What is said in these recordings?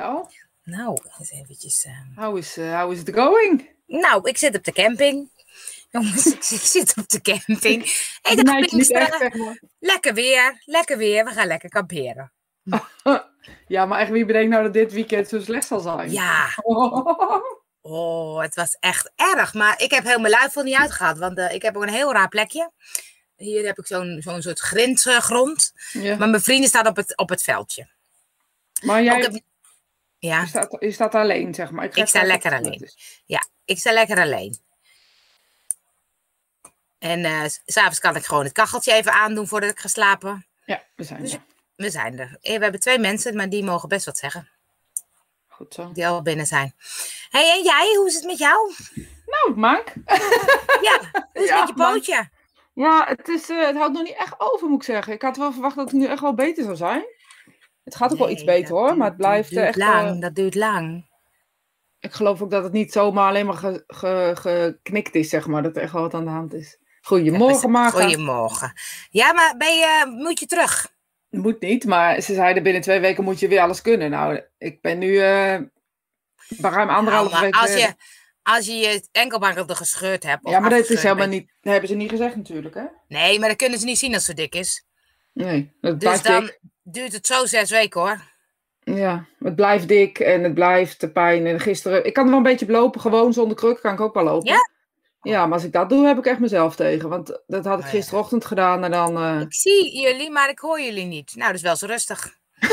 Ja. Nou, eens eventjes. eh. How is, uh, how is it going? Nou, ik zit op de camping. Jongens, ik, zit op de camping. Niet Pinksteren, echt, lekker weer, lekker weer. We gaan lekker kamperen. Ja, maar echt, wie bedenkt nou dat dit weekend zo slecht zal zijn? Ja, oh, het was echt erg. Maar ik heb heel mijn luifel niet uitgehaald. Want eh, ik heb ook een heel raar plekje. Hier heb ik zo'n zo'n soort grindgrond. Ja. Maar mijn vrienden staan op het, op het veldje. Maar jij Ook ja, je staat, je staat alleen, zeg maar. Ik sta lekker alleen. is. ja, ik sta lekker alleen. En s s'avonds kan ik gewoon het kacheltje even aandoen voordat ik ga slapen. Ja, we zijn Dus er. We zijn er. Eh, We hebben twee mensen, maar die mogen best wat zeggen. Goed zo. Die al binnen zijn. hey, en jij? Hoe is het met jou? Nou, Mank. Ja, hoe is het met je pootje? Ja, het, is, eh, het houdt nog niet echt over, moet ik zeggen. Ik had wel verwacht dat het nu echt wel beter zou zijn. Het gaat ook wel iets beter hoor, maar het blijft eh, echt... lang. eh, Dat duurt lang. ik geloof ook dat het niet zomaar alleen maar ge- ge- geknikt is, zeg maar. Dat er echt wel wat aan de hand is. Goedemorgen, Marga. Goedemorgen. Ja, maar ben je, moet je terug? Moet niet, maar ze zeiden binnen twee weken moet je weer alles kunnen. Nou, ik ben nu eh ruim anderhalve Nou, week... als je, als je je enkelbanken gescheurd hebt. of ja, maar dat is helemaal niet... Dat hebben ze niet gezegd natuurlijk, hè? Nee, maar dat kunnen ze niet zien als ze dik is. Nee, het Dus blijft dan dik. duurt het zo zes weken hoor. Ja, het blijft dik en het blijft de pijn. En gisteren... Ik kan er wel een beetje op lopen, gewoon zonder kruk kan ik ook wel lopen. Ja? Ja, maar als ik dat doe, heb ik echt mezelf tegen. Want dat had ik Oh ja. gisterochtend gedaan en dan... eh, Ik zie jullie, maar ik hoor jullie niet. Nou, dat is wel zo rustig.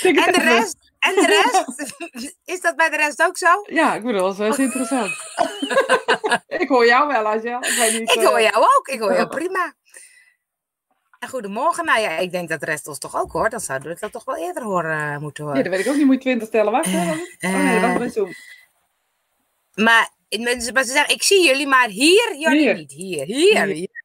het En de rest? En de rest? Is dat bij de rest ook zo? Ja, ik bedoel, dat is interessant. ik hoor jou wel, Angel. Ik, weet niet, Ik hoor eh, jou ook. Ik hoor jou prima. En goedemorgen. Nou ja, ik denk dat de rest ons toch ook hoort. Dan zouden we dat toch wel eerder horen, eh, moeten Ja, horen. dat weet ik ook niet. Moet je 20 tellen. Wacht, wacht. Oh nee, Eh. Maar, maar ze zeggen, ik zie jullie, maar hier, jullie Hier. niet. Hier, hier. Hier.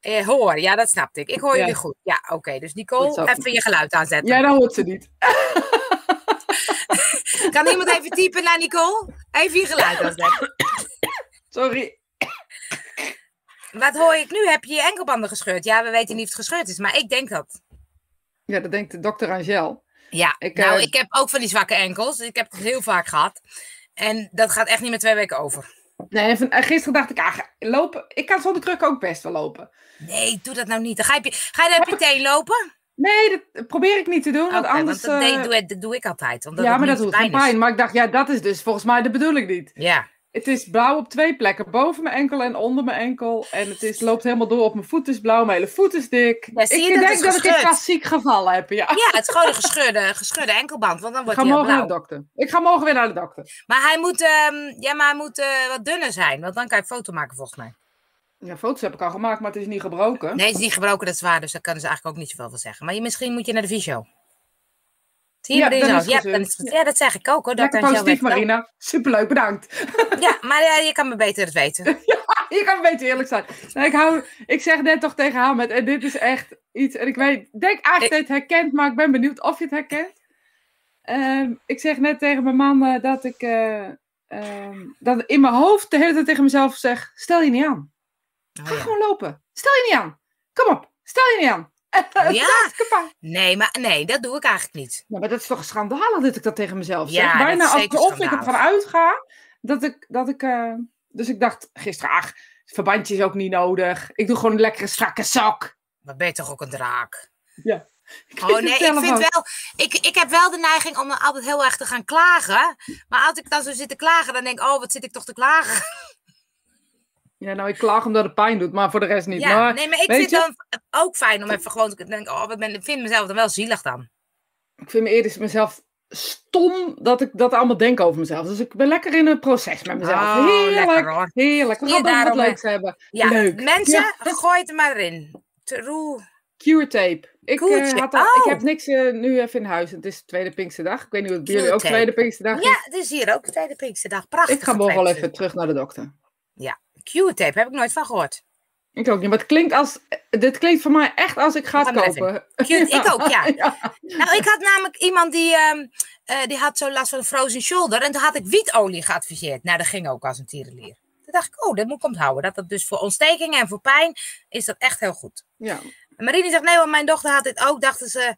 Eh, hoor, ja, dat snapte ik. Ik hoor Ja. jullie goed. Ja, oké. Dus Nicole, even je geluid aanzetten. Ja, dat hoort ze niet. Kan iemand even typen naar Nicole? Even je geluid aanzetten. Sorry. Wat hoor ik nu? Heb je je enkelbanden gescheurd? Ja, we weten niet of het gescheurd is, maar ik denk dat. Ja, dat denkt de dokter Angel. Ja, Ik, nou, eh, ik heb ook van die zwakke enkels. Ik heb het heel vaak gehad. En dat gaat echt niet meer twee weken over. Nee, van, en gisteren dacht ik, ah, lopen. Ik kan zonder kruk ook best wel lopen. Nee, doe dat nou niet. Dan ga je, ga je dan op je teen lopen? Nee, dat probeer ik niet te doen. Oké, Want anders. want dat, eh, deed- doe, dat doe ik altijd. Omdat ja, maar dat doet geen pijn. Maar ik dacht, ja, dat is dus volgens mij de bedoeling niet. Ja, Het is blauw op twee plekken. Boven mijn enkel en onder mijn enkel. En het is, loopt helemaal door op mijn voet is blauw. Mijn hele voet is dik. Ja, zie je, ik dat denk dat ik een klassiek geval heb. Ja. ja het is gewoon een gescheurde, gescheurde enkelband. Want dan Ik wordt ga hij heel morgen naar blauw. de dokter. Ik ga morgen weer naar de dokter. Maar hij moet, ehm, ja, maar hij moet eh, wat dunner zijn. Want dan kan je een foto maken volgens mij. Ja, foto's heb ik al gemaakt, maar het is niet gebroken. Nee, het is niet gebroken, dat is waar. Dus daar kunnen ze eigenlijk ook niet zoveel van zeggen. Maar je, misschien moet je naar de visio. Ja, Ja, is ja, dat zeg ik ook hoor. Lekker positief. Marina. Superleuk, bedankt. Ja, maar ja, je kan me beter het weten. Je kan een beetje eerlijk zijn. Nee, ik, hou, ik zeg net toch tegen haar met, en dit is echt iets, en ik weet, denk eigenlijk dat je het herkent, maar ik ben benieuwd of je het herkent. Ehm, ik zeg net tegen mijn man eh, dat ik, eh, ehm, dat in mijn hoofd de hele tijd tegen mezelf zeg, stel je niet aan. Oh, Ga ja. gewoon lopen. Stel je niet aan. Kom op, stel je niet aan. Is Ja? Nee, maar nee, dat doe ik eigenlijk niet. Ja, maar dat is toch schandalig dat ik dat tegen mezelf zeg. Ja, Bijna zeker alsof ik ervan uitga dat ik, dat ik eh, dus ik dacht gisteren, ach, het verbandje is ook niet nodig. Ik doe gewoon een lekkere strakke sok. Maar ben je toch ook een draak? Ja. Oh nee, ik vind wel, ik, ik heb wel de neiging om altijd heel erg te gaan klagen. Maar als ik dan zo zit te klagen, dan denk ik, oh, wat zit ik toch te klagen? Ja, nou, ik klaag omdat het pijn doet, maar voor de rest niet. Ja, maar nee, maar ik vind je- dan ook fijn om even gewoon te denken, oh, wat ben, ik vind mezelf dan wel zielig dan. ik vind me eerder mezelf stom dat ik dat allemaal denk over mezelf. Dus ik ben lekker in een proces met mezelf. Oh, heerlijk, lekker, hoor. heerlijk. We gaan het daarom, wat leuks hebben. Ja, Leuk. mensen, Ja. gooi het er maar in. True. Cure tape. Ik, eh, had al, ik Oh. heb niks eh, nu even in huis. Het is tweede Pinksterdag. Ik weet niet of het bij jullie ook tweede Pinksterdag is. Ja, het is hier ook de tweede Pinksterdag. Prachtig. Ik ga morgen wel even terug naar de dokter. Q-tape, heb ik nooit van gehoord. Ik ook niet, maar het klinkt als... Dit klinkt voor mij echt als ik ga het kopen. Ik ook, ja. ja. Nou, ik had namelijk iemand die, ehm, eh, die had zo last van een frozen shoulder. En toen had ik wietolie geadviseerd. Nou, dat ging ook als een tierenlier. Toen dacht ik, oh, dat moet ik onthouden. Dat dat dus voor ontstekingen en voor pijn is dat echt heel goed. Ja. En Marine zegt, nee, want mijn dochter had dit ook. Dachten ze,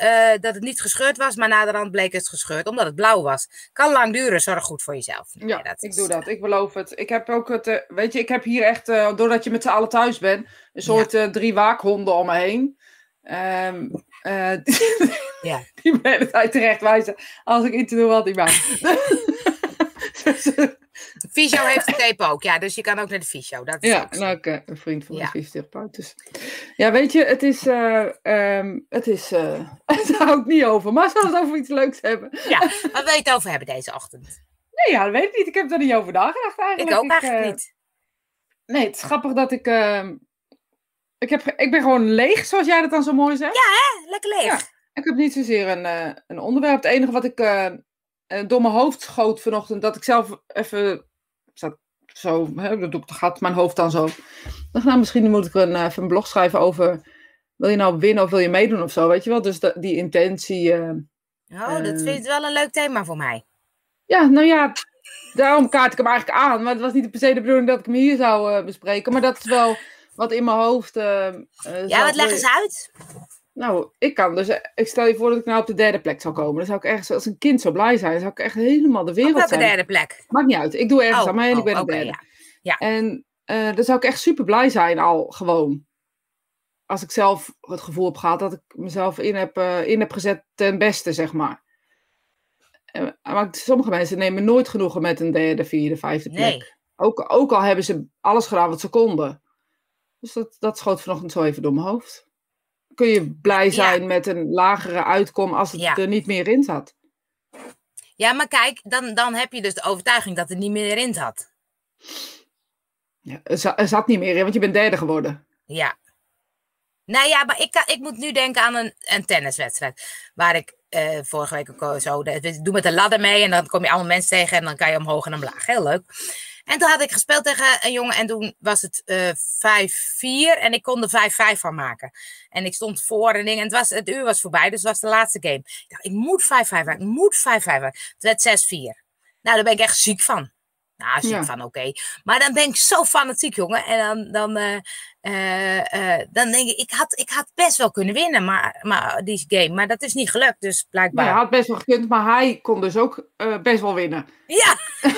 eh, dat het niet gescheurd was, maar naderhand bleek het gescheurd, omdat het blauw was. Kan lang duren, zorg goed voor jezelf. Ja, dat ik is- doe dat. Ik beloof het. Ik heb ook het, eh, weet je, ik heb hier echt, eh, doordat je met z'n allen thuis bent, een soort drie waakhonden om me heen. Ehm, eh, Ja. Die me de hele tijd terecht wijzen als ik iets doe wat niet mag. Eh, Fysio heeft de tape ook, ja, dus je kan ook naar de fysio. Dat is ja, nou, ik, een vriend van Ja. mijn fysiotherapeut. Dus. Ja, weet je, het is, eh, ehm, het is, eh, het houdt niet over. Maar zullen we het over iets leuks hebben? Ja, waar wil je het over hebben deze ochtend? Nee, ja, dat weet ik niet. Ik heb er niet over nagedacht eigenlijk. Ik ook eigenlijk eh, niet. Nee, het is grappig dat ik... ehm, ik, heb, ik ben gewoon leeg, zoals jij dat dan zo mooi zegt. Eh, Lekker leeg. Ja. Ik heb niet zozeer een, een onderwerp. Het enige wat ik eh, eh, door mijn hoofd schoot vanochtend, dat ik zelf even zat zo, hè, dat doe ik, dan gaat mijn hoofd dan zo. Dacht, nou, misschien moet ik een, eh, even een blog schrijven over, wil je nou winnen of wil je meedoen of zo, weet je wel? Dus die intentie, eh, Oh, dat Eh. vind ik wel een leuk thema voor mij. ja, nou ja, daarom kaart ik hem eigenlijk aan. Maar het was niet per se de bedoeling dat ik hem hier zou eh, bespreken, maar dat is wel wat in mijn hoofd... eh, eh, Ja, wat leg eens uit. Nou, ik kan dus. Ik stel je voor dat ik nou op de derde plek zou komen. Dan zou ik echt, als een kind zo blij zijn, dan zou ik echt helemaal de Op wereld welke zijn. derde plek? Maakt niet uit. Ik doe ergens Oh, aan mee en ik oh, ben de derde. ja. En eh, dan zou ik echt super blij zijn al gewoon. Als ik zelf het gevoel heb gehad dat ik mezelf in heb, eh, in heb gezet ten beste, zeg maar. Eh, maar sommige mensen nemen nooit genoegen met een derde, vierde, vijfde plek. Nee. Ook, ook al hebben ze alles gedaan wat ze konden. Dus dat, dat schoot vanochtend zo even door mijn hoofd. Kun je blij Ja. zijn met een lagere uitkom als het Ja. er niet meer in zat? Ja, maar kijk, dan, dan heb je dus de overtuiging dat er niet meer in zat. Ja, er, za- zat niet meer in, want je bent derde geworden. Ja. Nou ja, maar ik, kan, ik moet nu denken aan een, een tenniswedstrijd. Waar ik eh, vorige week ook zo. de- doen met een ladder mee en dan kom je allemaal mensen tegen en dan kan je omhoog en omlaag. Heel leuk. En toen had ik gespeeld tegen een jongen en toen was het eh 5-4 en ik kon er 5-5 van maken. En ik stond voor en ding en het, was, het uur was voorbij, dus het was de laatste game. Ik dacht, ik moet 5-5 maken, ik moet 5-5 maken. Het werd 6-4. Nou, daar ben ik echt ziek van. Nou, ziek Ja. van, oké. Maar dan ben ik zo fanatiek, jongen. En dan, dan, eh, eh, eh, dan denk ik, ik had, ik had best wel kunnen winnen, maar, maar die game. Maar dat is niet gelukt, dus Maar blijkbaar. hij had best wel gekund, maar hij kon dus ook eh, best wel winnen. Ja,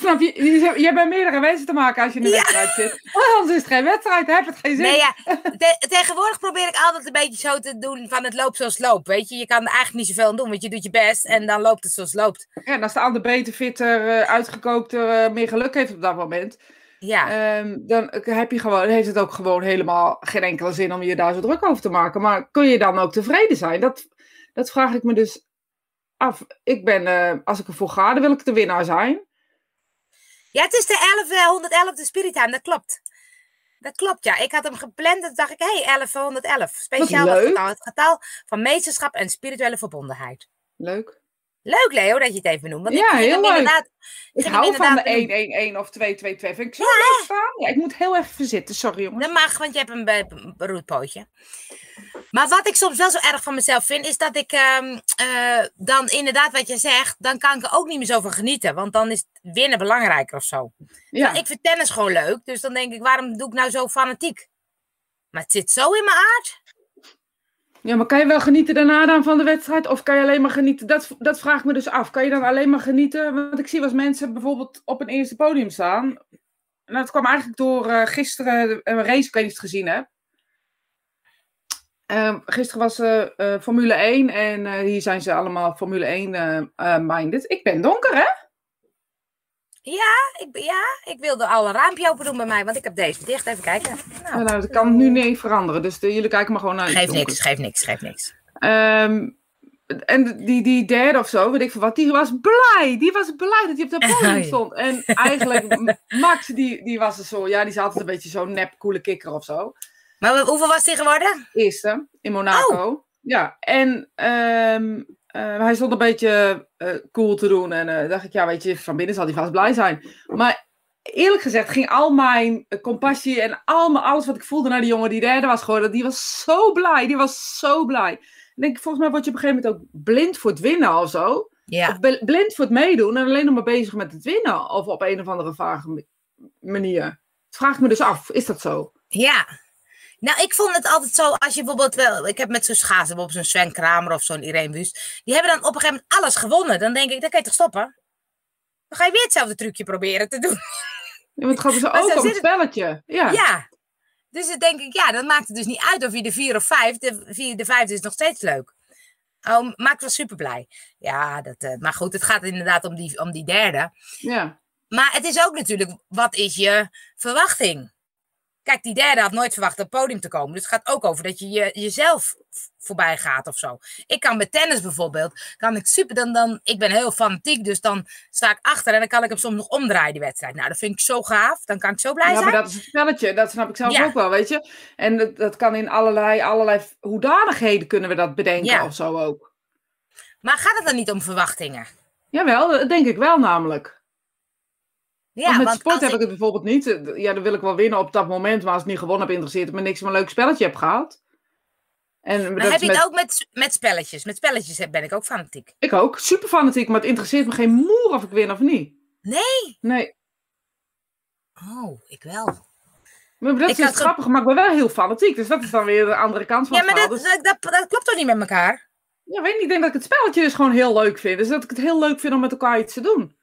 Snap je? Je, je bij meerdere mensen te maken als je in een Ja. wedstrijd zit. Oh, anders is het geen wedstrijd, heb het geen zin. nee, ja. Te- tegenwoordig probeer ik altijd een beetje zo te doen van het loopt zoals het loopt. Weet je, je kan er eigenlijk niet zoveel aan doen, want je doet je best en dan loopt het zoals het loopt. Ja, en als de ander beter, fitter, uitgekookter, meer geluk heeft op dat moment, Ja, ehm, dan heb je gewoon, heeft het ook gewoon helemaal geen enkele zin om je daar zo druk over te maken. Maar kun je dan ook tevreden zijn? Dat, dat vraag ik me dus af. Ik ben, eh, als ik ervoor ga, dan wil ik de winnaar zijn. ja het is de 11, eh, 111 Spirit Time, dat klopt. Dat klopt, ja. Ik had hem gepland en dacht ik, hé, hey, 11, 111. Speciaal dat leuk. getal, het getal van meesterschap en spirituele verbondenheid. Leuk. Leuk, Leo, dat je het even benoemt. Want Ja, ik heel leuk. inderdaad- Ik hou van de inderdaad benoemen. 1-1-1 of 2-2-2. Vind ik zo leuk staan. Ja, ik moet heel even verzitten. Sorry, jongens. Dat mag, want je hebt een be- beroerd pootje. Maar wat ik soms wel zo erg van mezelf vind, is dat ik ehm, eh, dan inderdaad wat je zegt, dan kan ik er ook niet meer zo van genieten. Want dan is winnen belangrijker of zo. Ja. Ik vind tennis gewoon leuk, dus dan denk ik, waarom doe ik nou zo fanatiek? Maar het zit zo in mijn aard. Ja, maar kan je wel genieten daarna dan van de wedstrijd? Of kan je alleen maar genieten? Dat, dat vraag ik me dus af. Kan je dan alleen maar genieten? Want ik zie eens mensen bijvoorbeeld op een eerste podium staan. En dat kwam eigenlijk door eh, gisteren een race, ik weet niet het gezien hebt. Ehm, gisteren was eh, eh, Formule 1 en eh, hier zijn ze allemaal Formule 1 eh, eh, minded. Ik ben donker, hè? Ja ik, ben- ja, ik wilde al een raampje open doen bij mij, want ik heb deze dicht. Even kijken. Nou, Ja, nou, dat kan nu niet veranderen. Dus de- jullie kijken maar gewoon naar. geeft niks, geeft niks, geeft niks. Ehm, en die, die derde of zo, weet ik veel wat, die was blij. Die was blij dat hij op dat podium Ja. stond. En eigenlijk, Max, die, die was er zo, ja, die is altijd een beetje zo'n nep, coole kikker of zo. Maar hoeveel was die geworden? Eerste, in Monaco. Ja, en ehm, eh, hij stond een beetje eh, cool te doen. En eh, dacht ik, ja, weet je, van binnen zal hij vast blij zijn. Maar eerlijk gezegd ging al mijn compassie en al mijn, alles wat ik voelde naar die jongen die derde was geworden, die was zo blij. Die was zo blij. Ik denk, volgens mij word je op een gegeven moment ook blind voor het winnen of zo. Ja. Of bl- blind voor het meedoen en alleen nog maar bezig met het winnen. Of op een of andere vage ma- manier. Het vraagt me dus af, is dat zo? Ja. Nou, ik vond het altijd zo, als je bijvoorbeeld wel, ik heb met zo'n schaatsen, bijvoorbeeld zo'n Sven Kramer of zo'n Irene Wust, die hebben dan op een gegeven moment alles gewonnen. Dan denk ik, dan kan je toch stoppen? Dan ga je weer hetzelfde trucje proberen te doen. Ja, want het gaat dus Maar ook zo om het. spelletje. Ja. Ja. Dus dan denk ik, ja, dan maakt het dus niet uit of je de vier of vijf, de vier, de vijfde is nog steeds leuk. Oh, maakt wel super blij. Ja, dat, eh, maar goed, het gaat inderdaad om die, om die derde. ja. Maar het is ook natuurlijk, wat is je verwachting? Kijk, die derde had nooit verwacht op het podium te komen. Dus het gaat ook over dat je, je jezelf voorbij gaat of zo. Ik kan met tennis bijvoorbeeld, kan ik super, dan, dan, ik ben heel fanatiek, dus dan sta ik achter en dan kan ik hem soms nog omdraaien, die wedstrijd. Nou, dat vind ik zo gaaf, dan kan ik zo blij Ja, zijn. maar dat is een spelletje. Dat snap ik zelf Ja. ook wel, weet je. En dat, dat kan in allerlei, allerlei hoedanigheden kunnen we dat bedenken Ja. of zo ook. Maar gaat het dan niet om verwachtingen? Jawel, dat denk ik wel namelijk. Ja, want met want sport heb ik- het bijvoorbeeld niet. Eh, Ja, dan wil ik wel winnen op dat moment. Maar als ik niet gewonnen heb, interesseert het me niks. Maar een leuk spelletje heb gehad. En Maar heb je met, het ook met, met spelletjes? Met spelletjes ben ik ook fanatiek. Ik ook. Super fanatiek. Maar het interesseert me geen moer of ik win of niet. Nee? Nee. Oh, ik wel. Maar dat Ik is dus grappig. Maar ik ben wel heel fanatiek. Dus dat is dan weer de andere kant van Ja, het maar verhaal. dat, Dus- dat, dat, dat klopt toch niet met elkaar? ja, weet niet. Ik denk dat ik het spelletje dus gewoon heel leuk vind. Dus dat ik het heel leuk vind om met elkaar iets te doen.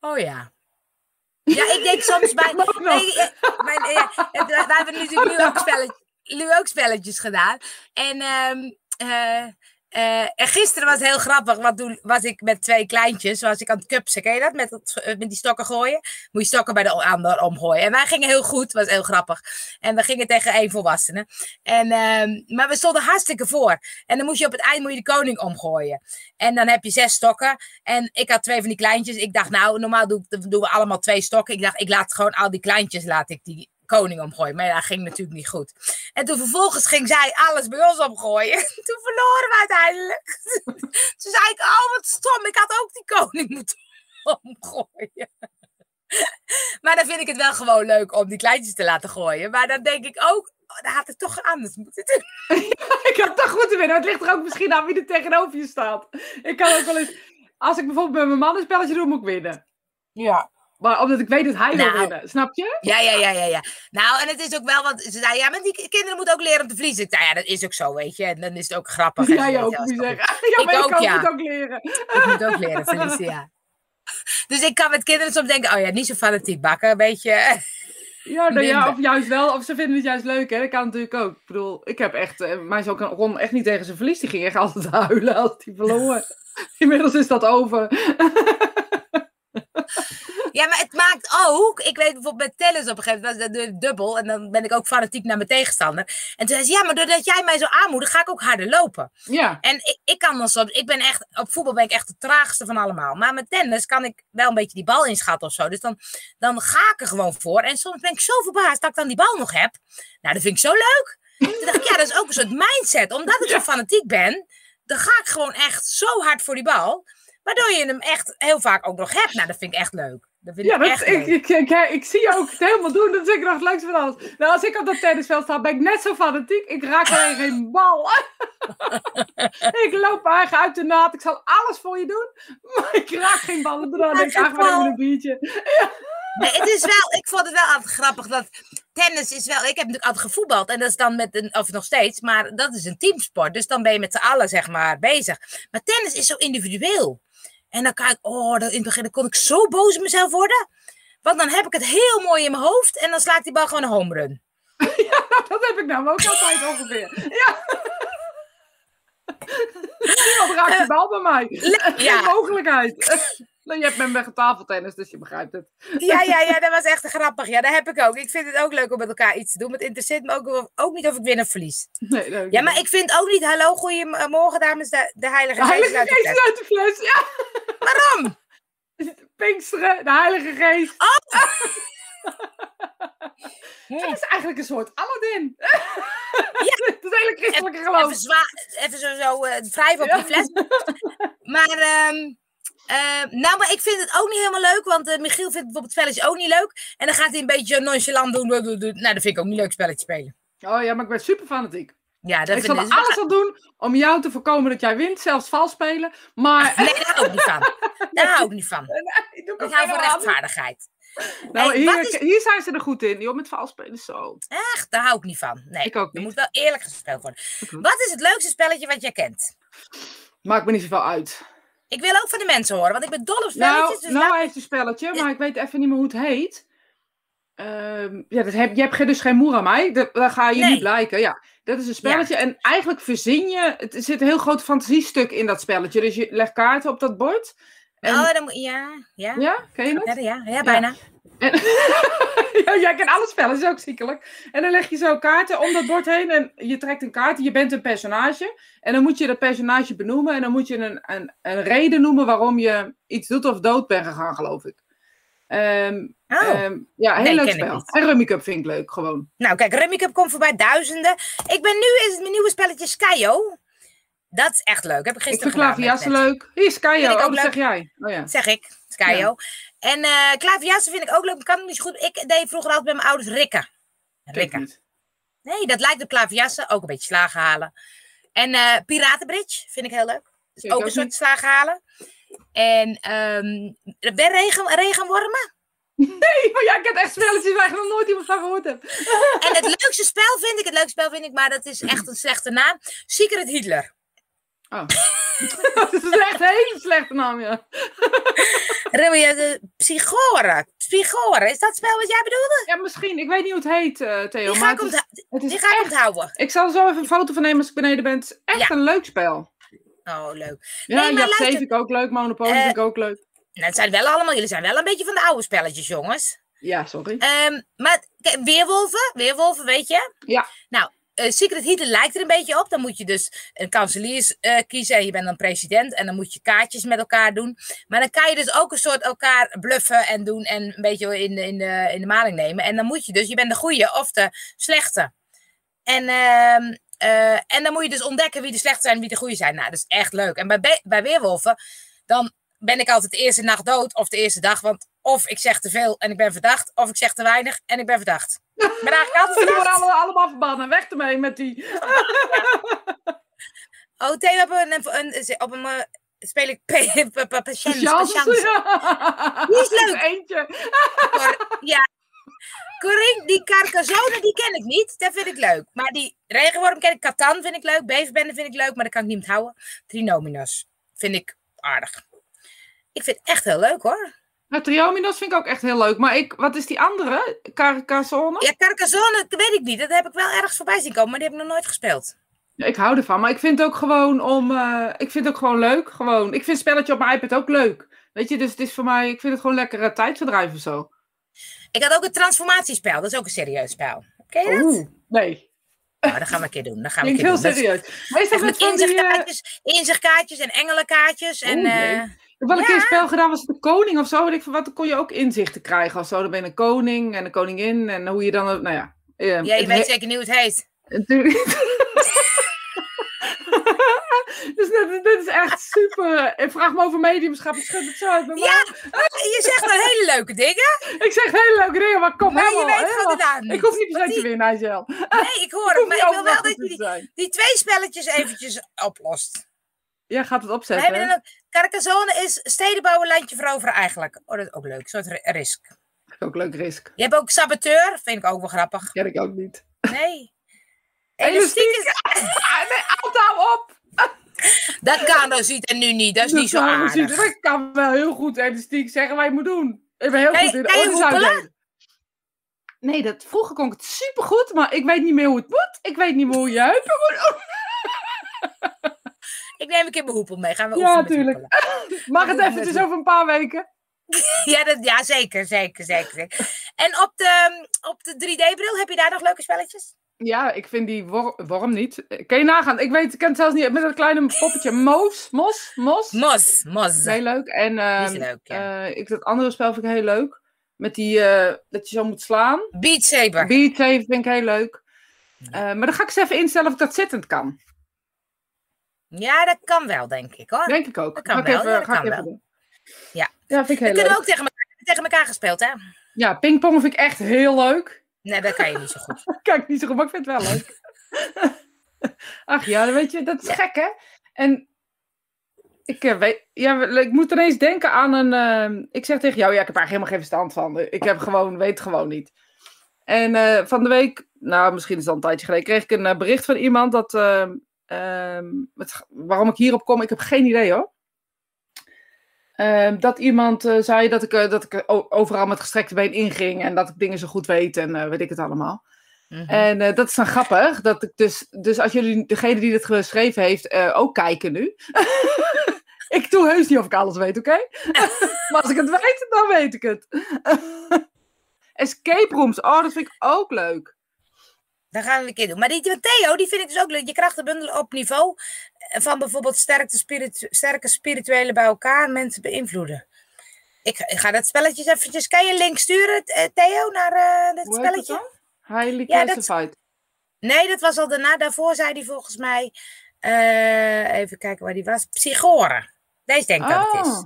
Oh ja. Ja, ik denk soms bij... Nee, eh, mijn, eh, het- wij hebben natuurlijk nu ook, spelletjes, nu ook spelletjes gedaan. En, ehm, eh, eh, en gisteren was het heel grappig, want toen was ik met twee kleintjes, was ik aan het cupsen. Ken je dat? Met, eh, met die stokken gooien. Moet je stokken bij de ander omgooien. En wij gingen heel goed, was heel grappig. En we gingen tegen één volwassene. En, ehm, maar we stonden hartstikke voor. En dan moest je op het eind moet je de koning omgooien. En dan heb je zes stokken. En ik had twee van die kleintjes. Ik dacht, nou, normaal doe ik- doen we allemaal twee stokken. Ik dacht, ik laat gewoon al die kleintjes, laat ik die koning omgooien. Maar dat ging natuurlijk niet goed. En toen vervolgens ging zij alles bij ons omgooien. Toen verloren we uiteindelijk. Toen zei ik, oh wat stom, ik had ook die koning moeten omgooien. Maar dan vind ik het wel gewoon leuk om die kleintjes te laten gooien. Maar dan denk ik ook, oh, dan had ik toch anders moeten doen. ik had toch goed te winnen. Het ligt er ook misschien aan wie er tegenover je staat. Ik kan ook wel eens... Als ik bijvoorbeeld met mijn man een spelletje doe, moet ik winnen. Ja. Maar omdat ik weet dat hij wil Nou. winnen. Snap je? Ja, ja, ja, ja, ja. Nou, en het is ook wel, want ze zei, ja, maar die kinderen moeten ook leren om te verliezen. Ik zei, ja, dat is ook zo, weet je. En dan is het ook grappig. ook, ja, moet je is toch zeggen. Ja, Ik maar ik ook, kan ja. het ook leren. Ik moet ook leren verliezen, ja. Dus ik kan met kinderen soms denken, oh ja, niet zo fanatiek bakken, een beetje. Ja, nou ja, of juist wel. Of ze vinden het juist leuk, hè. Dat kan natuurlijk ook. Ik bedoel, ik heb echt... eh, Mijn zoon kan- kon echt niet tegen zijn verlies. Die ging echt altijd huilen als hij verloor. Inmiddels is dat over. Ja, maar het maakt ook, ik weet bijvoorbeeld met tennis op een gegeven moment, was dat dubbel. En dan ben ik ook fanatiek naar mijn tegenstander. En toen zei ze, ja, maar doordat jij mij zo aanmoedigt, ga ik ook harder lopen. Ja. En ik, ik kan dan soms, ik ben echt, op voetbal ben ik echt de traagste van allemaal. Maar met tennis kan ik wel een beetje die bal inschatten of zo. Dus dan, dan ga ik er gewoon voor. En soms ben ik zo verbaasd dat ik dan die bal nog heb. Nou, dat vind ik zo leuk. Toen dacht ik, ja, dat is ook een soort mindset. Omdat ik zo fanatiek ben, dan ga ik gewoon echt zo hard voor die bal. Waardoor je hem echt heel vaak ook nog hebt. Nou, dat vind ik echt leuk. Dat vind Ja, ik dat, echt ik, ik, ik, ik, ik zie je ook het helemaal doen. Dat is ik nog het leukste van alles. Nou, als ik op dat tennisveld sta, ben ik net zo fanatiek. Ik raak alleen geen bal. ik loop eigenlijk uit de naad. Ik zal alles voor je doen. Maar ik raak geen bal. En daarna denk ik, even bal. een biertje. Nee, het is wel, ik vond het wel altijd grappig dat tennis is wel, ik heb natuurlijk altijd gevoetbald en dat is dan met een, of nog steeds, maar dat is een teamsport. Dus dan ben je met z'n allen zeg maar bezig. Maar tennis is zo individueel. En dan kan ik, oh, in het begin dan kon ik zo boos op mezelf worden. Want dan heb ik het heel mooi in mijn hoofd en dan slaat die bal gewoon een home run. Dat heb ik nou ook altijd ongeveer. Ja. Niemand raakt de bal bij mij. Geen ja. mogelijkheid. Nou, je hebt met me tafeltennis, dus je begrijpt het. Ja, ja, ja, dat was echt grappig. Ja, dat heb ik ook. Ik vind het ook leuk om met elkaar iets te doen. Maar het interesseert me ook, ook niet of ik win of verlies. Nee, nee, Ja, maar ik vind ook niet, hallo, goedemorgen dames, de, de heilige De geest Heilige uit de Geest fles. uit de fles. Ja. Waarom? Pinksteren, de Heilige Geest. Hm. Het is eigenlijk een soort Aladdin. het is hele christelijke Even, geloof. zwa- even zo, zo eh, wrijven op Ja. die fles. Maar, ehm, eh, nou, maar ik vind het ook niet helemaal leuk. Want eh, Michiel vindt bijvoorbeeld spelletjes ook niet leuk. En dan gaat hij een beetje nonchalant doen. Nou, dat vind ik ook niet leuk, spelletje spelen. Oh ja, maar ik ben super fanatiek. Ja, dat ik zal ik... er alles aan doen om jou te voorkomen dat jij wint, zelfs vals spelen. Maar Nee, daar hou ik niet van. Daar hou ik niet van. ik doe Ik hou van rechtvaardigheid. Nou, Hey, hier, is- hier zijn ze er goed in, joh, met valspelen zo. Echt, daar hou ik niet van. Nee, Ik ook er niet. moet wel eerlijk gespeeld worden. Wat is het leukste spelletje wat jij kent? Maakt me niet zoveel uit. Ik wil ook van de mensen horen, want ik ben dol op spelletjes. Nou, dus nou heeft een spelletje, maar ik weet even niet meer hoe het heet. Ehm, ja, dat heb, je hebt dus geen moer aan mij. Dat, dat ga je Nee. niet blijken. Ja, dat is een spelletje. En eigenlijk verzin je... Het er zit een heel groot fantasiestuk in dat spelletje. Dus je legt kaarten op dat bord. En, Oh, dan moet... Ja, ja. Ja, ken je het? Ja, ja, ja, bijna. En, ja, jij kent alle spellen, dat is ook ziekelijk. En dan leg je zo kaarten om dat bord heen en je trekt een kaart. Je bent een personage. En dan moet je dat personage benoemen. En dan moet je een, een, een reden noemen waarom je iets doet of dood bent gegaan, geloof ik. Ehm, Oh. ehm, ja, heel Nee, leuk spel. En Rummy Cup vind ik leuk, gewoon. Nou, kijk, Rummy Cup komt voorbij, duizenden. Ik ben nu, is het mijn nieuwe spelletje Skyo. Dat is echt leuk. Heb ik Ik gisteren vind gedaan. klaverjassen net, net. leuk. Hier, Skyo. Vind ik Oh, ook dat leuk. zeg jij. Oh ja. Zeg ik, Skyo. En eh klaverjassen vind ik ook leuk, maar kan ik niet zo goed. Ik deed vroeger altijd bij mijn ouders rikken. Rikken. Nee, dat lijkt op klaverjassen. Ook een beetje slagen halen. En eh Piratenbridge vind ik heel leuk. Dus Ik ook ook een soort slagen halen. En ben regen, regenwormen. Nee, maar jij kent echt spelletjes waar ik nog nooit iemand van gehoord heb. En het leukste spel vind ik, het leukste spel vind ik, maar dat is echt een slechte naam. Secret Hitler. Oh. dat is echt een hele slechte naam, ja. Remy, de Psychore. Psychore, is dat spel wat jij bedoelde? Ja, misschien. Ik weet niet hoe het heet, eh, Theo. Die maar ga ik, het is, ontha- het is die ga ik echt... onthouden. Ik zal er zo even een foto van nemen als ik beneden ben. Het is echt Ja. een leuk spel. Oh, leuk. Ja, Nee, maar Jap 7 luister- vind ik ook leuk. Monopoly Eh, vind ik ook leuk. Nou, het zijn wel allemaal, jullie zijn wel een beetje van de oude spelletjes, jongens. Ja, sorry. Ehm, maar kijk, weerwolven, weerwolven, weet je? Ja. Nou, eh, Secret Hitler lijkt er een beetje op. Dan moet je dus een kanselier eh, kiezen en je bent dan president. En dan moet je kaartjes met elkaar doen. Maar dan kan je dus ook een soort elkaar bluffen en doen en een beetje in de, in de, in de maling nemen. En dan moet je dus, je bent de goede of de slechte. En, ehm, eh, en dan moet je dus ontdekken wie de slechte zijn en wie de goede zijn. Nou, dat is echt leuk. En bij, bij Weerwolven, dan ben ik altijd de eerste nacht dood of de eerste dag. Want of ik zeg te veel en ik ben verdacht, of ik zeg te weinig en ik ben verdacht. Ik ben eigenlijk altijd Die worden allemaal, allemaal verbannen. Weg ermee met die. Oh, Theo, op een, een, een- op een eh, speel ik pa- pa- pa- patiënt. Ja. Die is leuk. Eentje. Ja. Corinne, die Carcassonne, die ken ik niet. Dat vind ik leuk. Maar die regenworm ken ik. Catan vind ik leuk. Beverbende vind ik leuk, maar dat kan ik niet onthouden. Trinominos vind ik aardig. Ik vind het echt heel leuk hoor. Nou, Triominos vind ik ook echt heel leuk. Maar ik, wat is die andere? Carcassonne? Ja, Carcassonne, dat weet ik niet. Dat heb ik wel ergens voorbij zien komen, maar die heb ik nog nooit gespeeld. Ja, ik hou ervan. Maar ik vind het ook gewoon om. eh, ik vind het ook gewoon leuk. Gewoon. Ik vind spelletje op mijn iPad ook leuk. Weet je, dus het is voor mij. Ik vind het gewoon lekker uh, tijdverdrijf of zo. Ik had ook een transformatiespel. Dat is ook een serieus spel. Ken je dat? Oeh, nee. Nou, dat gaan we een keer doen. Dat gaan we een keer heel doen. Serieus. Maar is dat echt met eh, inzichtkaartjes, inzichtkaartjes en engelenkaartjes. En, Oeh, eh, Ik heb wel een keer een spel gedaan, was het de koning of zo. Weet ik van wat, dan kon je ook inzichten krijgen of zo. Dan ben je een koning en een koningin en hoe je dan, nou ja. eh, ja, je weet zeker niet hoe het heet. Natuurlijk. dus dit, dit is echt super. Ik vraag me over mediumschap, ik schud het zo uit mijn Ja, je zegt wel hele leuke dingen, Ik zeg hele leuke dingen, maar kom maar je helemaal. weet gewoon de helemaal. niet. Ik hoef niet per se te winnen. Nee, ik hoor het, maar ik wil wel dat je die, die twee spelletjes eventjes oplost. Ja, gaat het We opzetten. hebben dan ook, Carcassonne is steden bouwen, landje veroveren eigenlijk. Oh, dat is ook leuk, een soort ri- risk. Ook leuk risk. Je hebt ook saboteur, vind ik ook wel grappig. Ken ik ook niet. Nee. Elastiek. Is... Nee, altijd hou op! Dat kan dus niet en nu niet, dat is niet zo we aardig. Ik kan wel heel goed elastiek zeggen wat je moet doen. Ik ben heel goed in de. Nee, dat, vroeger kon ik het supergoed, maar ik weet niet meer hoe het moet. Ik weet niet meer hoe je heupen moet. Ik neem een keer mijn hoepel mee, gaan we Ja, oefenen met tuurlijk. hoepelen. Mag het eventjes over een paar weken? Ja, dat, ja zeker, zeker, zeker, zeker. En op de, op de 3D-bril, heb je daar nog leuke spelletjes? Ja, ik vind die wor worm niet. Kan je nagaan? Ik weet, ik ken het zelfs niet. Met dat kleine poppetje Moos. Mos? Mos? Mos, Mos. Heel leuk. En ehm, is leuk, ja. eh, ik, dat andere spel vind ik heel leuk. Met die, eh, dat je zo moet slaan. Beat Saber. Beat Saber vind ik heel leuk. Eh, maar dan ga ik eens even instellen of ik dat zittend kan. Ja, dat kan wel, denk ik hoor. Denk ik ook. Dat kan ga ik wel, even, ja, dat ga ik even doen. Ja. Ja, vind ik heel Dat kunnen leuk. we ook tegen elkaar, tegen elkaar gespeeld, hè? Ja, pingpong vind ik echt heel leuk. Nee, dat kan je niet zo goed. Kijk, niet zo goed, maar ik vind het wel leuk. Ach ja, dan weet je, dat is Ja. gek hè. En Ik, eh, weet, ja, ik moet ineens denken aan een. eh, ik zeg tegen jou, ja, ik heb eigenlijk helemaal geen verstand van. Ik heb gewoon, weet gewoon niet. En eh, van de week, nou, misschien is het al een tijdje geleden, kreeg ik een eh, bericht van iemand dat. Eh, ehm, het- waarom ik hierop kom, ik heb geen idee hoor. Ehm, dat iemand eh, zei dat ik, eh, dat ik eh, overal met gestrekte been inging en dat ik dingen zo goed weet en weet ik het allemaal. Mhm. En dat is dan grappig. Dat ik dus, dus als jullie, degene die dit geschreven heeft, ook kijken nu. ik doe heus niet of ik alles weet, oké? maar als ik het weet, dan weet ik het. Escape rooms, oh, dat vind ik ook leuk. Dat gaan we een keer doen. Maar die van Theo, die vind ik dus ook leuk. Je krachten bundelen op niveau eh, van bijvoorbeeld sterke, spiritu sterke spirituele bij elkaar mensen beïnvloeden. Ik, ik ga dat spelletje eventjes... Kan je een link sturen, eh, Theo, naar eh het spelletje? dan? Highly Ja, dat- classified. Nee, dat was al daarna. Daarvoor zei hij volgens mij... even kijken waar die was. Psychoren. Deze denk ik dat het is. Oh,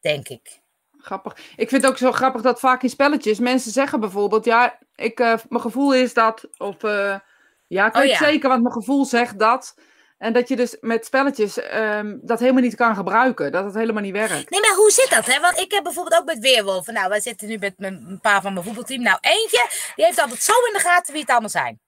Denk ik. Grappig. Ik vind het ook zo grappig dat vaak in spelletjes mensen zeggen bijvoorbeeld, ja, ik, eh, mijn gevoel is dat, of eh, ja, ik Oh, weet ja. zeker, want mijn gevoel zegt dat. En dat je dus met spelletjes ehm, dat helemaal niet kan gebruiken, dat het helemaal niet werkt. Nee, maar hoe zit dat? Hè? Want ik heb bijvoorbeeld ook met Weerwolven. Nou, wij zitten nu met mijn- een paar van mijn voetbalteam. Nou, eentje, die heeft altijd zo in de gaten wie het allemaal zijn.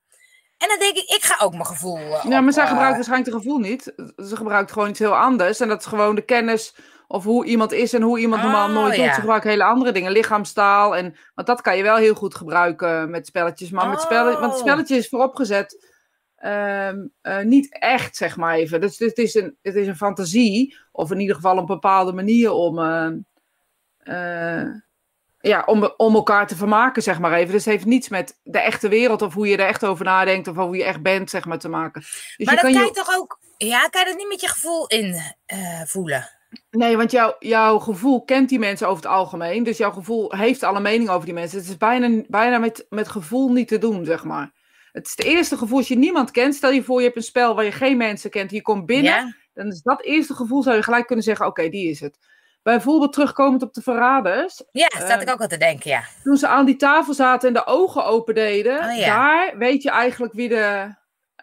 En dan denk ik, ik ga ook mijn gevoel. eh, Ja, op, maar zij gebruikt waarschijnlijk het gevoel niet. Ze gebruikt gewoon iets heel anders. En dat is gewoon de kennis of hoe iemand is en hoe iemand normaal Oh, nooit doet. ja. Ze gebruiken hele andere dingen, lichaamstaal. En, want dat kan je wel heel goed gebruiken met spelletjes. Maar met spellen, want het Oh. spelletje is vooropgezet ehm, eh, niet echt, zeg maar even. Dus het is, een, het is een fantasie, of in ieder geval een bepaalde manier om, eh, eh, ja, om, om elkaar te vermaken, zeg maar even. Dus het heeft niets met de echte wereld of hoe je er echt over nadenkt of hoe je echt bent, zeg maar, te maken. Dus maar je dat kan je toch ook. Ja, kan je dat niet met je gevoel in voelen? Nee, want jouw, jouw gevoel kent die mensen over het algemeen. Dus jouw gevoel heeft alle mening over die mensen. Het is bijna, bijna met, met gevoel niet te doen, zeg maar. Het is het eerste gevoel als je niemand kent. Stel je voor, je hebt een spel waar je geen mensen kent. Je komt binnen. Ja? Dan is dat eerste gevoel, zou je gelijk kunnen zeggen, oké, die is het. Bijvoorbeeld terugkomend op de verraders. Ja, zat Eh, ik ook aan te denken, ja. Toen ze aan die tafel zaten en de ogen opendeden. Oh, ja. Daar weet je eigenlijk wie de,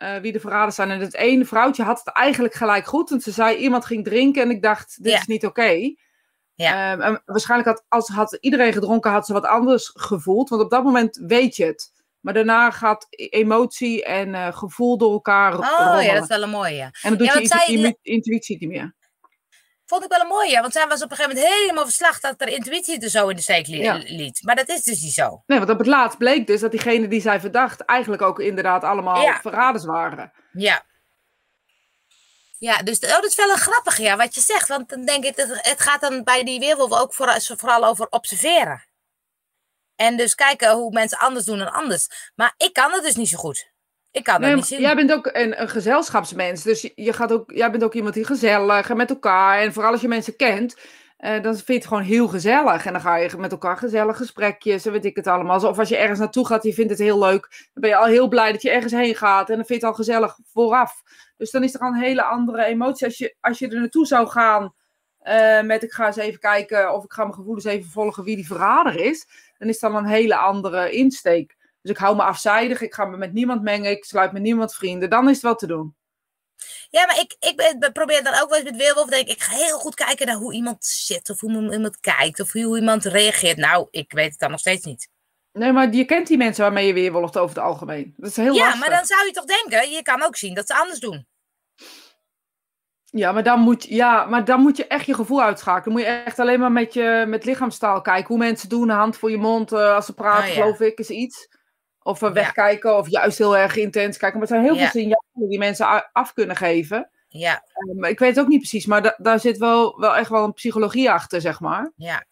eh, wie de verraders zijn. En het ene vrouwtje had het eigenlijk gelijk goed. Want ze zei, iemand ging drinken en ik dacht, dit Ja. is niet oké. Ja. Ehm, en waarschijnlijk had, als had iedereen gedronken, had ze wat anders gevoeld. Want op dat moment weet je het. Maar daarna gaat e- emotie en eh, gevoel door elkaar Oh rommelen. ja, dat is wel een mooie. Ja. En dan doet Ja, je intu- intuïtie niet meer. Vond ik wel een mooie, want zij was op een gegeven moment helemaal verslag dat er intuïtie er zo in de steek li- Ja. liet. Maar dat is dus niet zo. Nee, want op het laatst bleek dus dat diegenen die zij verdacht... eigenlijk ook inderdaad allemaal Ja. verraders waren. Ja. Ja, dus oh, dat is wel een grappig, ja, wat je zegt. Want dan denk ik, het, het gaat dan bij die weerwolven ook vooral, vooral over observeren. En dus kijken hoe mensen anders doen dan anders. Maar ik kan het dus niet zo goed. Ik kan Nee, niet zien. jij bent ook een, een gezelschapsmens. Dus je, je gaat ook, jij bent ook iemand die gezellig en met elkaar. En vooral als je mensen kent, eh, dan vind je het gewoon heel gezellig. En dan ga je met elkaar gezellig gesprekjes en weet ik het allemaal. Of als je ergens naartoe gaat, je vindt het heel leuk. Dan ben je al heel blij dat je ergens heen gaat. En dan vind je het al gezellig vooraf. Dus dan is er al een hele andere emotie. Als je, als je er naartoe zou gaan eh, met ik ga eens even kijken of ik ga mijn gevoelens even volgen wie die verrader is. Dan is dat een hele andere insteek. Dus ik hou me afzijdig, ik ga me met niemand mengen, ik sluit met niemand vrienden. Dan is het wat te doen. Ja, maar ik, ik probeer dan ook wel eens met weerwolven. Denk ik, ik ga heel goed kijken naar hoe iemand zit. Of hoe iemand kijkt. Of hoe iemand reageert. Nou, ik weet het dan nog steeds niet. Nee, maar je kent die mensen waarmee je weerwolft over het algemeen. Dat is heel ja, lastig. maar dan zou je toch denken, je kan ook zien dat ze anders doen. Ja, maar dan, moet, je- ja, maar dan moet je echt je gevoel uitschakelen. Dan moet je echt alleen maar met je met lichaamstaal kijken. Hoe mensen doen, hand voor je mond eh, als ze praten, Oh, ja. geloof ik, is iets. Of Ja. wegkijken, of juist heel erg intens kijken. Maar er zijn heel Ja. veel signalen die mensen af kunnen geven. Ja, maar ik weet het ook niet precies, maar da- daar zit wel, wel echt wel een psychologie achter, zeg maar. ja.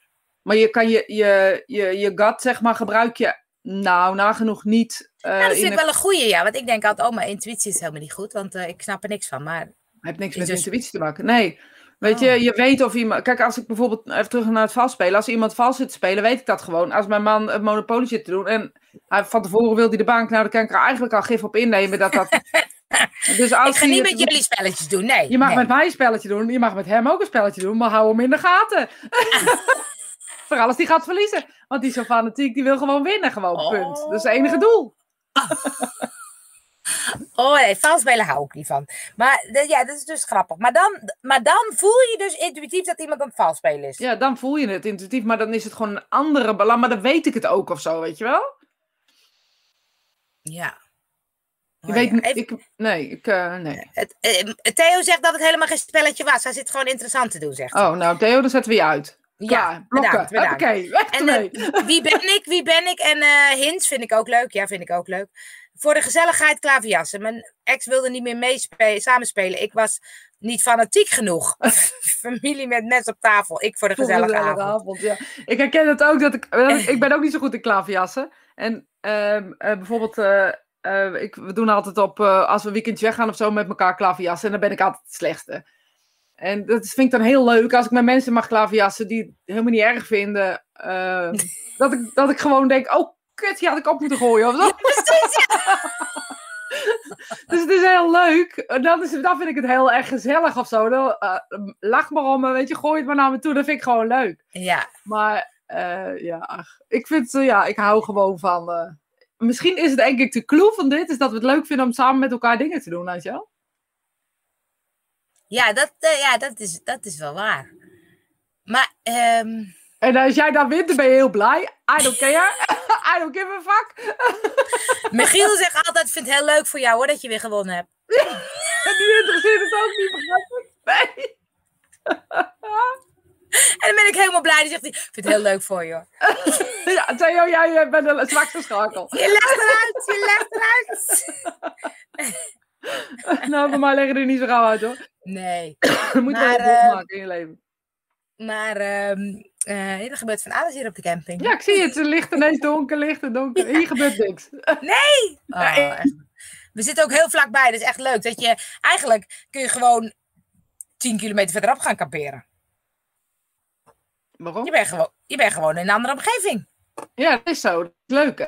Maar je kan je, je, je, je gut, zeg maar, gebruik je nou nagenoeg niet. eh, Nou, dat ik een- wel een goeie, ja. Want ik denk altijd, oh, mijn intuïtie is helemaal niet goed. Want eh, ik snap er niks van. Maar heeft niks Is met dus- intuïtie te maken. Nee. Weet Oh. je, je weet of iemand. Kijk, als ik bijvoorbeeld even terug naar het vals spelen. Als iemand vals zit te spelen, weet ik dat gewoon. Als mijn man het Monopoly zit te doen en hij, van tevoren wil hij de bank, nou, dan kan ik er eigenlijk al gif op innemen. Dat dat. dus als ik ga niet met jullie spelletjes doen, nee. Je mag nee. met mij een spelletje doen, je mag met hem ook een spelletje doen, maar hou hem in de gaten. Vooral als die gaat verliezen. Want die is zo fanatiek, die wil gewoon winnen, gewoon, Oh. punt. Dat is het enige doel. Oh nee, vals spelen hou ik niet van. Maar ja, dat is dus grappig. Maar dan, maar dan voel je dus intuïtief dat iemand aan het vals spelen is. Ja, dan voel je het intuïtief, maar dan is het gewoon een andere balans. Maar dan weet ik het ook of zo, weet je wel? Ja. Ik Oh weet ja, niet, even- ik, nee, ik, eh, nee. het, eh, Theo zegt dat het helemaal geen spelletje was. Hij zit gewoon interessant te doen, zegt hij. Oh, nou Theo, dan zetten we je uit. Klaar, ja, blokken. bedankt, bedankt. Oké, weg En eh, wie ben ik, wie ben ik? En hints vind ik ook leuk. Ja, vind ik ook leuk. Voor de gezelligheid klaverjassen. Mijn ex wilde niet meer meespelen, samenspelen. Ik was niet fanatiek genoeg. Familie met mes op tafel. Ik voor de gezellige avond. avond, ja. Ik herken het ook, dat ik, ik, ben ook niet zo goed in klaverjassen. En ehm, eh, bijvoorbeeld, eh, eh, ik, we doen altijd op, als we weekendje weggaan of zo, met elkaar klaverjassen. En dan ben ik altijd het slechtste. En dat vind ik dan heel leuk, als ik met mensen mag klaverjassen die het helemaal niet erg vinden. ehm, dat, ik, dat ik gewoon denk, oh kut, die had ik op moeten gooien of zo. Dus het is heel leuk. Dan, is, dan vind ik het heel erg gezellig of zo. Dan, eh, lach maar om me, weet je, gooi het maar naar me toe. Dat vind ik gewoon leuk. Ja, Maar eh, ja, ach, ik vind, eh, ja, ik hou gewoon van. misschien is het denk ik de clue van dit, is dat we het leuk vinden om samen met elkaar dingen te doen, weet je wel? ja, dat, eh, ja dat, is, dat is wel waar. Maar, ehm, En als jij dan wint, dan ben je heel blij. I don't care. I don't give a fuck. Michiel zegt altijd, ik vind het heel leuk voor jou hoor, dat je weer gewonnen hebt. En die interesseert het ook niet, begrijp je? Nee. En dan ben ik helemaal blij. Dan zegt hij, ik vind het heel leuk voor je hoor. Ja, Theo, jij eh, bent de zwakste schakel. Je legt eruit, je legt eruit. nou, bij mij leggen er niet zo gauw uit, hoor. Nee, Je moet Maar, wel een eh, maken in je leven. maar ehm, eh, er gebeurt van alles hier op de camping. Ja, ik zie het. Het licht ineens donker, licht en donker. Hier gebeurt niks. Oh, echt. We zitten ook heel vlakbij, dat is echt leuk. Dat je, eigenlijk kun je gewoon 10 kilometer verderop gaan kamperen. Waarom? Je bent gewoon, je bent gewoon in een andere omgeving. Ja, dat is zo. Dat is leuk, hè?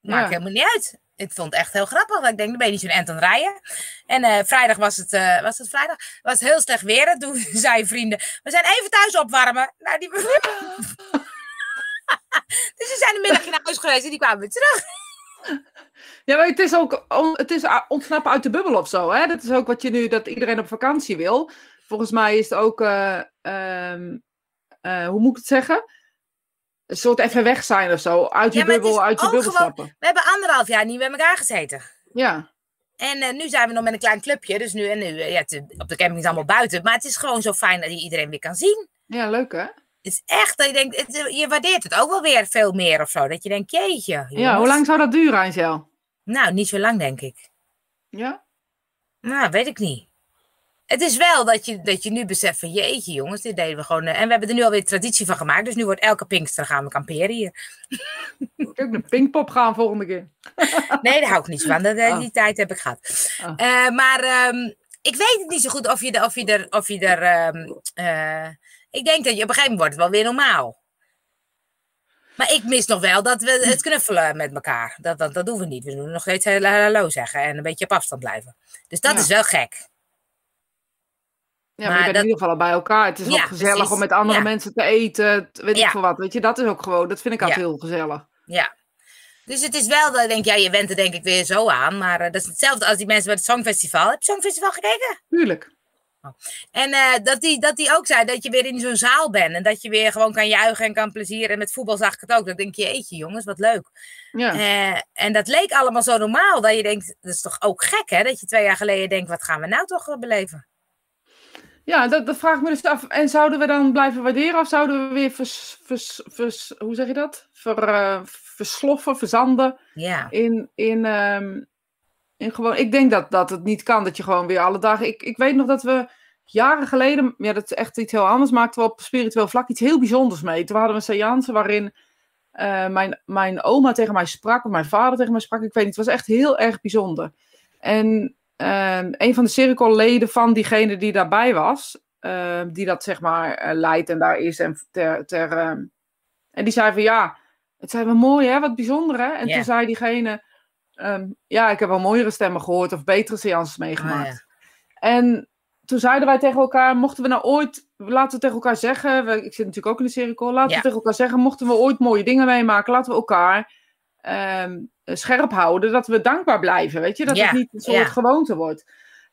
Maakt Ja. helemaal niet uit. Ik vond het echt heel grappig. want Ik denk, dan ben je niet zo'n end aan het rijden. En eh, vrijdag was het, eh, was het vrijdag? Was het heel slecht weer. En toen zeiden vrienden, we zijn even thuis opwarmen. Nou, die... dus ze zijn een middagje naar huis geweest en die kwamen weer terug. Ja, maar het is ook het is ontsnappen uit de bubbel of zo. Hè? Dat is ook wat je nu, dat iedereen op vakantie wil. Volgens mij is het ook, eh, ehm, eh, hoe moet ik het zeggen? Een soort even weg zijn of zo. Uit je Ja, bubbel, uit je bubbel gewoon- stappen. We hebben anderhalf jaar niet met elkaar gezeten. Ja. En eh, nu zijn we nog met een klein clubje. Dus nu, en nu eh, ja, op de camping is allemaal buiten. Maar het is gewoon zo fijn dat je iedereen weer kan zien. ja, leuk hè? Het is echt dat je denkt, het- je waardeert het ook wel weer veel meer of zo. Dat je denkt, jeetje. Ja, hoe lang zou dat duren, Angel? Nou, niet zo lang denk ik. Ja? Nou, weet ik niet. Het is wel dat je, dat je nu beseft van jeetje jongens, dit deden we gewoon. eh, en we hebben er nu alweer traditie van gemaakt. Dus nu wordt elke Pinkster gaan we kamperen hier. Ik ook naar Pinkpop gaan volgende keer. Nee, daar hou ik niet van. Dat, eh, Oh. Die tijd heb ik gehad. Oh. Eh, maar ehm, ik weet het niet zo goed of je, er- of je er... Of je er ehm, eh, ik denk dat je op een gegeven moment wordt het wel weer normaal. Maar ik mis nog wel dat we het knuffelen met elkaar. Dat, dat, dat doen we niet. We doen nog steeds hallo hallo zeggen en een beetje op afstand blijven. Dus dat Ja. is wel gek. Ja, maar, Maar je bent dat- in ieder geval al bij elkaar. Het is Ja, ook gezellig precies. om met andere Ja. mensen te eten. Weet ik veel wat. Weet je, dat is ook gewoon, dat vind ik altijd heel gezellig. Ja. Dus het is wel dat ik denk, ja, je went er denk ik weer zo aan. Maar eh, dat is hetzelfde als die mensen bij het Songfestival. Heb je het Songfestival gekeken? Tuurlijk. En eh, dat, die, dat die ook zei dat je weer in zo'n zaal bent. En dat je weer gewoon kan juichen en kan plezieren. En met voetbal zag ik het ook. Dat denk je, jeetje jongens, wat leuk. Ja. Eh, en dat leek allemaal zo normaal. Dat je denkt, dat is toch ook gek hè? Dat je twee jaar geleden denkt, wat gaan we nou toch beleven? Ja, dat, dat vraag ik me dus af. En zouden we dan blijven waarderen of zouden we weer vers, vers, vers, hoe zeg je dat? Ver, eh, versloffen, verzanden Ja, in, in, ehm, in gewoon. Ik denk dat, dat het niet kan, dat je gewoon weer alle dagen. Ik, ik weet nog dat we jaren geleden, ja, dat is echt iets heel anders, maakten we op spiritueel vlak iets heel bijzonders mee. Toen hadden we een seance waarin eh, mijn, mijn oma tegen mij sprak, of mijn vader tegen mij sprak. Ik weet niet, het was echt heel erg bijzonder. En ehm, een van de cirkelleden van diegene die daarbij was, ehm, die dat zeg maar eh, leidt en daar is en ter, ter ehm, en die zei van ja, het zijn wel mooi hè, wat bijzonder hè. En toen zei diegene, ja, ik heb wel mooiere stemmen gehoord of betere seances meegemaakt. Oh, En toen zeiden wij tegen elkaar, mochten we nou ooit, laten we tegen elkaar zeggen, we- ik zit natuurlijk ook in de cirkel, laten we tegen elkaar zeggen, mochten we ooit mooie dingen meemaken, laten we elkaar scherp houden, dat we dankbaar blijven. Weet je, dat Ja, het niet een soort ja. gewoonte wordt.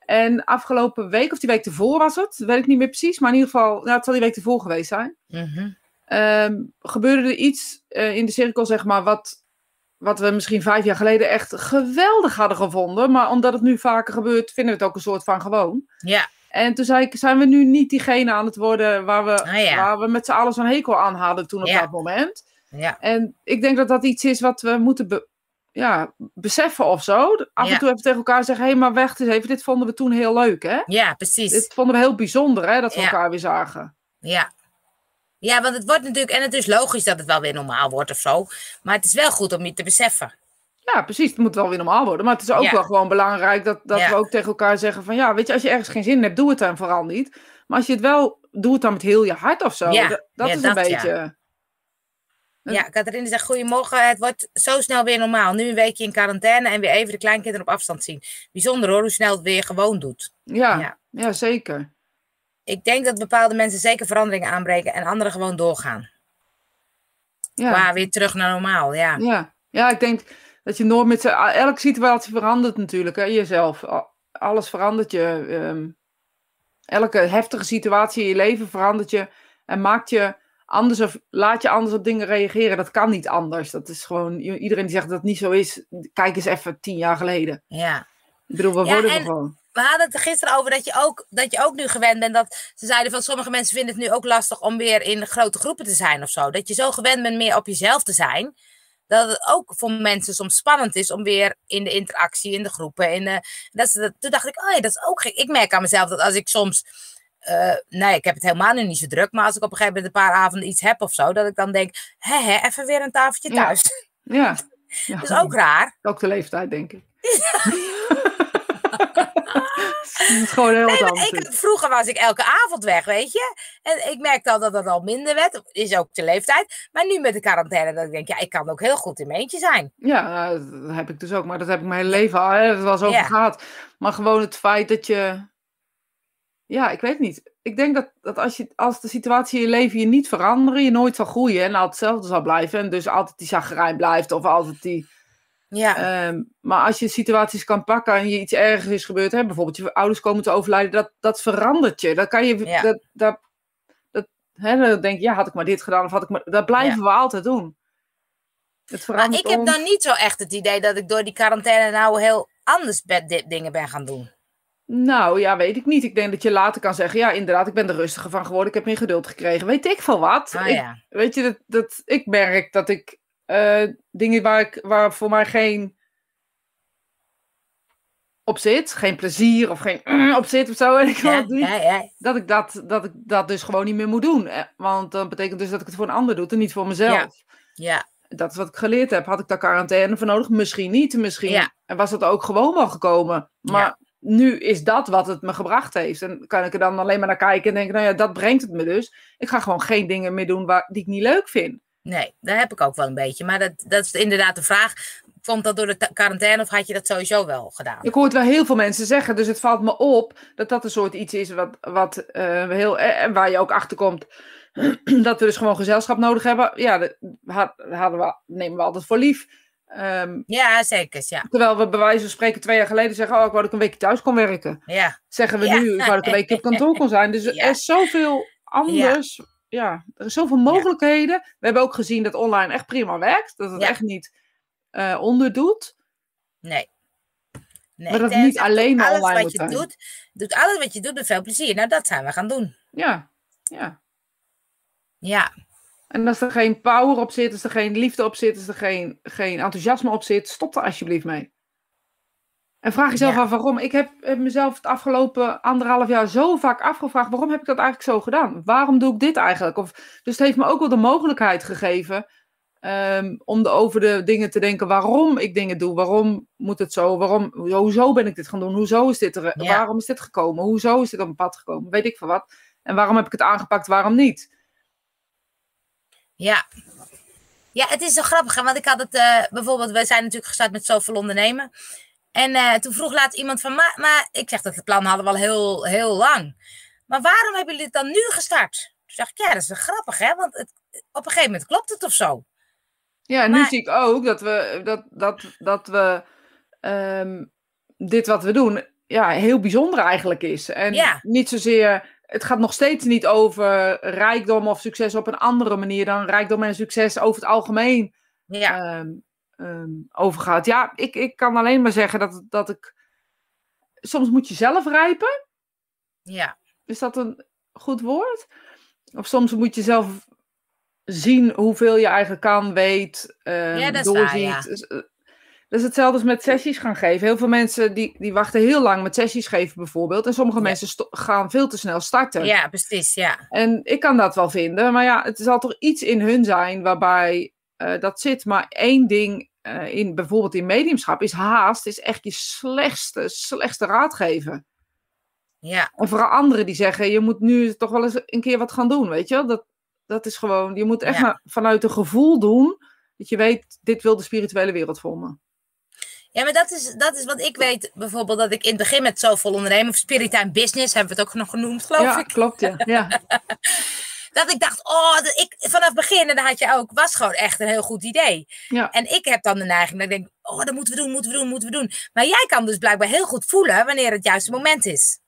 En afgelopen week, of die week ervoor was het, weet ik niet meer precies, maar in ieder geval, nou, het zal die week ervoor geweest zijn. Mhm. Ehm, gebeurde er iets eh, in de cirkel, zeg maar, wat, wat we misschien vijf jaar geleden echt geweldig hadden gevonden. Maar omdat het nu vaker gebeurt, vinden we het ook een soort van gewoon. Ja, En toen zei ik, zijn we nu niet diegene aan het worden waar we, Ah, ja. waar we met z'n allen zo'n hekel aan hadden toen op Ja. dat moment. ja, En ik denk dat dat iets is wat we moeten be- ja, beseffen of zo. Af Ja. en toe even tegen elkaar zeggen, hé, maar wacht eens even, dit vonden we toen heel leuk, hè? ja, precies. Dit vonden we heel bijzonder, hè, dat we Ja. elkaar weer zagen. Ja. Ja, want het wordt natuurlijk, en het is logisch dat het wel weer normaal wordt of zo. Maar het is wel goed om je te beseffen. Ja, precies. Het moet wel weer normaal worden. Maar het is ook Ja. wel gewoon belangrijk dat, dat we ook tegen elkaar zeggen van... Ja, weet je, als je ergens geen zin in hebt, doe het dan vooral niet. Maar als je het wel, doe het dan met heel je hart of zo. Ja. Dat, dat Ja, is een dat, beetje... Ja, Catharine zegt, goedemorgen, het wordt zo snel weer normaal. Nu een weekje in quarantaine en weer even de kleinkinderen op afstand zien. Bijzonder hoor, hoe snel het weer gewoon doet. Ja, Ja. ja. zeker. Ik denk dat bepaalde mensen zeker veranderingen aanbreken en anderen gewoon doorgaan. Ja. Maar weer terug naar normaal, ja. Ja. ja, ik denk dat je nooit met. Elke situatie verandert natuurlijk, hè, jezelf. Alles verandert je. ehm, elke heftige situatie in je leven verandert je. En maakt je anders of laat je anders op dingen reageren. Dat kan niet anders. Dat is gewoon... Iedereen die zegt dat het niet zo is, kijk eens even tien jaar geleden. Ja. Ik bedoel, we Ja, worden en- gewoon. We hadden het er gisteren over dat je, ook, dat je ook nu gewend bent dat ze zeiden van sommige mensen vinden het nu ook lastig om weer in grote groepen te zijn of zo. Dat je zo gewend bent meer op jezelf te zijn. Dat het ook voor mensen soms spannend is om weer in de interactie, in de groepen. In de, dat ze, dat, toen dacht ik, oh ja, dat is ook gek. Ik merk aan mezelf dat als ik soms, eh, nee, ik heb het helemaal nu niet zo druk. Maar als ik op een gegeven moment een paar avonden iets heb of zo, dat ik dan denk, hè, hè even weer een tafeltje Ja. thuis. Ja. ja. Dat is ook raar. Ook de leeftijd, denk ik. is gewoon heel Nee, maar ik, vroeger was ik elke avond weg, weet je. En ik merkte al dat het al minder werd. Is ook de leeftijd. Maar nu met de quarantaine, dat ik denk, ja, ik kan ook heel goed in mijn eentje zijn. Ja, dat heb ik dus ook. Maar dat heb ik mijn hele leven al. Hè, dat eens over Ja. gehad. Maar gewoon het feit dat je... Ja, ik weet niet. Ik denk dat, dat als, je, als de situatie in je leven je niet veranderen, je nooit zal groeien en altijd hetzelfde zal blijven. En dus altijd die zagrijn blijft of altijd die... Ja, ehm, maar als je situaties kan pakken en je iets ergens is gebeurd, hè, bijvoorbeeld je ouders komen te overlijden, dat, dat verandert je. Dat kan je... Ja. Dat, dat, dat, hè, dan denk je, ja, had ik maar dit gedaan of had ik maar... Dat blijven we altijd doen. Het maar verandert ik heb ons. dan niet zo echt het idee dat ik door die quarantaine nou heel anders dingen ben gaan doen. Nou, ja, weet ik niet. Ik denk dat je later kan zeggen, ja, inderdaad, ik ben er rustiger van geworden. Ik heb meer geduld gekregen. Weet ik veel wat. Ah ik, ja, Weet je, dat, dat, ik merk dat ik eh, dingen waar, ik, waar voor mij geen op zit, geen plezier of geen op zit of zo, weet ik ja, niet, ja, ja, dat, ik dat, dat ik dat dus gewoon niet meer moet doen. Eh, Want dat betekent dus dat ik het voor een ander doe en niet voor mezelf. ja, Dat is wat ik geleerd heb. Had ik daar quarantaine voor nodig? Misschien niet. Misschien Ja. en was dat ook gewoon wel gekomen. Maar Ja. Nu is dat wat het me gebracht heeft. En kan ik er dan alleen maar naar kijken en denken, nou ja, dat brengt het me dus. Ik ga gewoon geen dingen meer doen waar, die ik niet leuk vind. nee, dat heb ik ook wel een beetje. Maar dat, dat is inderdaad de vraag. Komt dat door de ta- quarantaine of had je dat sowieso wel gedaan? Ik hoor het wel heel veel mensen zeggen, dus het valt me op dat dat een soort iets is wat, wat eh, heel, eh, en waar je ook achter komt dat we dus gewoon gezelschap nodig hebben. Ja, dat had- hadden we, nemen we altijd voor lief. Ehm, Ja, zeker, ja. terwijl we bij wijze van spreken twee jaar geleden zeggen, oh, ik wou dat ik een weekje thuis kon werken. Ja, zeggen we Ja. nu, ik wou dat ik een weekje op kantoor kon zijn. Dus er is zoveel anders. Ja. er is zoveel mogelijkheden. We hebben ook gezien dat online echt prima werkt. Dat het echt niet eh onderdoet. nee. nee. Maar dat niet alleen maar alles online wat je zijn. doet, doet alles wat je doet met veel plezier. Nou, dat zijn we gaan doen. Ja, ja. Ja, En als er geen power op zit, als er geen liefde op zit, als er geen, geen enthousiasme op zit, stop er alsjeblieft mee. En vraag jezelf Ja. af waarom. Ik heb, heb mezelf het afgelopen anderhalf jaar zo vaak afgevraagd: waarom heb ik dat eigenlijk zo gedaan? Waarom doe ik dit eigenlijk? Of, dus het heeft me ook wel de mogelijkheid gegeven ehm, om de, over de dingen te denken waarom ik dingen doe. Waarom moet het zo? Waarom, hoezo ben ik dit gaan doen? Hoezo is dit er? Ja. Waarom is dit gekomen? Hoezo is dit op een pad gekomen? Weet ik veel wat. En waarom heb ik het aangepakt? Waarom niet? Ja. Ja, het is zo grappig, hè, want ik had het eh, bijvoorbeeld, we zijn natuurlijk gestart met zoveel ondernemen. En eh, toen vroeg laat iemand van, maar, maar ik zeg dat het plan hadden we al heel, heel lang. Maar waarom hebben jullie het dan nu gestart? Toen dacht ik, ja, dat is wel grappig, hè? Want het, op een gegeven moment klopt het of zo. Ja, en nu zie ik ook dat we, dat, dat, dat we ehm, dit wat we doen, ja, heel bijzonder eigenlijk is. En Ja. niet zozeer, het gaat nog steeds niet over rijkdom of succes op een andere manier dan rijkdom en succes over het algemeen Ja, ehm, ehm, overgaat. Ja, ik, ik kan alleen maar zeggen dat, dat ik, soms moet je zelf rijpen. ja, Is dat een goed woord? Of soms moet je zelf zien hoeveel je eigenlijk kan, weet, ehm, Ja, dat is doorziet. waar, ja. Dat is hetzelfde als met sessies gaan geven. Heel veel mensen die, die wachten heel lang met sessies geven bijvoorbeeld. En sommige Ja. mensen gaan veel te snel starten. ja, precies, ja. En ik kan dat wel vinden. Maar ja, het zal toch iets in hun zijn waarbij eh, dat zit. Maar één ding, eh, in, bijvoorbeeld in mediumschap, is haast. Is echt je slechtste, slechtste raad geven. Ja, En vooral anderen die zeggen, je moet nu toch wel eens een keer wat gaan doen, weet je wel? Dat, dat is gewoon, je moet echt Ja. maar vanuit een gevoel doen, dat je weet, dit wil de spirituele wereld voor me. Ja maar dat is, dat is wat ik weet. Bijvoorbeeld dat ik in het begin met Zoveel Ondernemen, of Spirit Time Business, hebben we het ook nog genoemd, geloof ja, ik. klopt, ja. ja. Dat ik dacht, oh, dat ik, vanaf het begin, en dat had je ook, was gewoon echt een heel goed idee. Ja. En ik heb dan de neiging dat ik denk, oh, dat moeten we doen, moeten we doen, moeten we doen. Maar jij kan dus blijkbaar heel goed voelen wanneer het juiste moment is.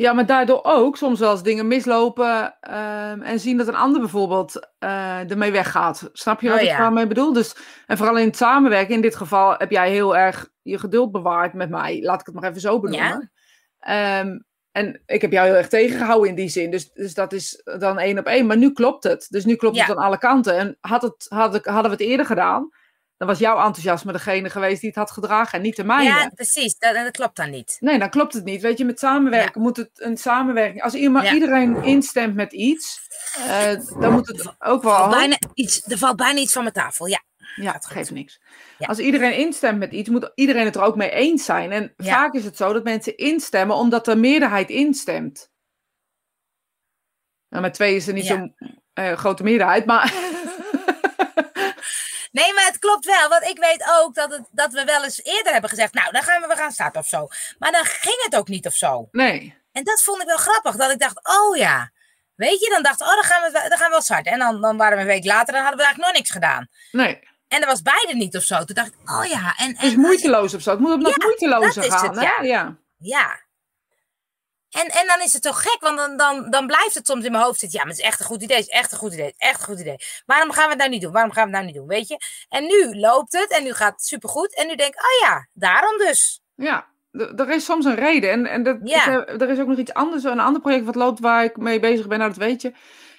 Ja, maar daardoor ook soms wel eens dingen mislopen ehm, en zien dat een ander bijvoorbeeld eh, ermee weggaat. Snap je wat Oh, ik ja. daarmee bedoel? Dus, en vooral in het samenwerken, in dit geval heb jij heel erg je geduld bewaard met mij. Laat ik het maar even zo benoemen. Ehm, en ik heb jou heel erg tegengehouden in die zin. Dus, dus dat is dan één op één. Maar nu klopt het. Dus nu klopt Ja. het aan alle kanten. En had het, had ik, hadden we het eerder gedaan, dan was jouw enthousiasme degene geweest die het had gedragen en niet de mijne. Ja, precies. Dat, dat klopt dan niet. Nee, dan klopt het niet. Weet je, met samenwerken moet het een samenwerking. Als iemand, Ja. iedereen instemt met iets, eh, dan moet het ook wel. Valt bijna iets, er valt bijna iets van mijn tafel, ja. Ja, het geeft niks. Ja. Als iedereen instemt met iets, moet iedereen het er ook mee eens zijn. En vaak is het zo dat mensen instemmen omdat de meerderheid instemt. Nou, met twee is er niet zo'n eh, grote meerderheid, maar. Nee, maar het klopt wel. Want ik weet ook dat, het, dat we wel eens eerder hebben gezegd, nou, dan gaan we, we gaan starten of zo. Maar dan ging het ook niet of zo. nee. En dat vond ik wel grappig. Dat ik dacht, oh ja. Weet je, dan dacht ik, oh, dan gaan we, dan gaan we wel starten. En dan, dan waren we een week later, dan hadden we eigenlijk nog niks gedaan. Nee. En dat was beide niet of zo. Toen dacht ik, oh ja. En, Het is en, moeiteloos of zo. Het moet op dat moeiteloze dat is gaan. het, hè? ja. ja. Ja. En, en dan is het toch gek, want dan, dan, dan blijft het soms in mijn hoofd zitten. Ja, maar het is echt een goed idee, het is echt een goed idee, echt een goed idee. Waarom gaan we het nou niet doen? Waarom gaan we het nou niet doen? Weet je? En nu loopt het en nu gaat het supergoed. En nu denk ik, oh ja, daarom dus. Ja, er is soms een reden. En, en dat, Ja. ik er is ook nog iets anders, een ander project wat loopt waar ik mee bezig ben, nou dat weet je.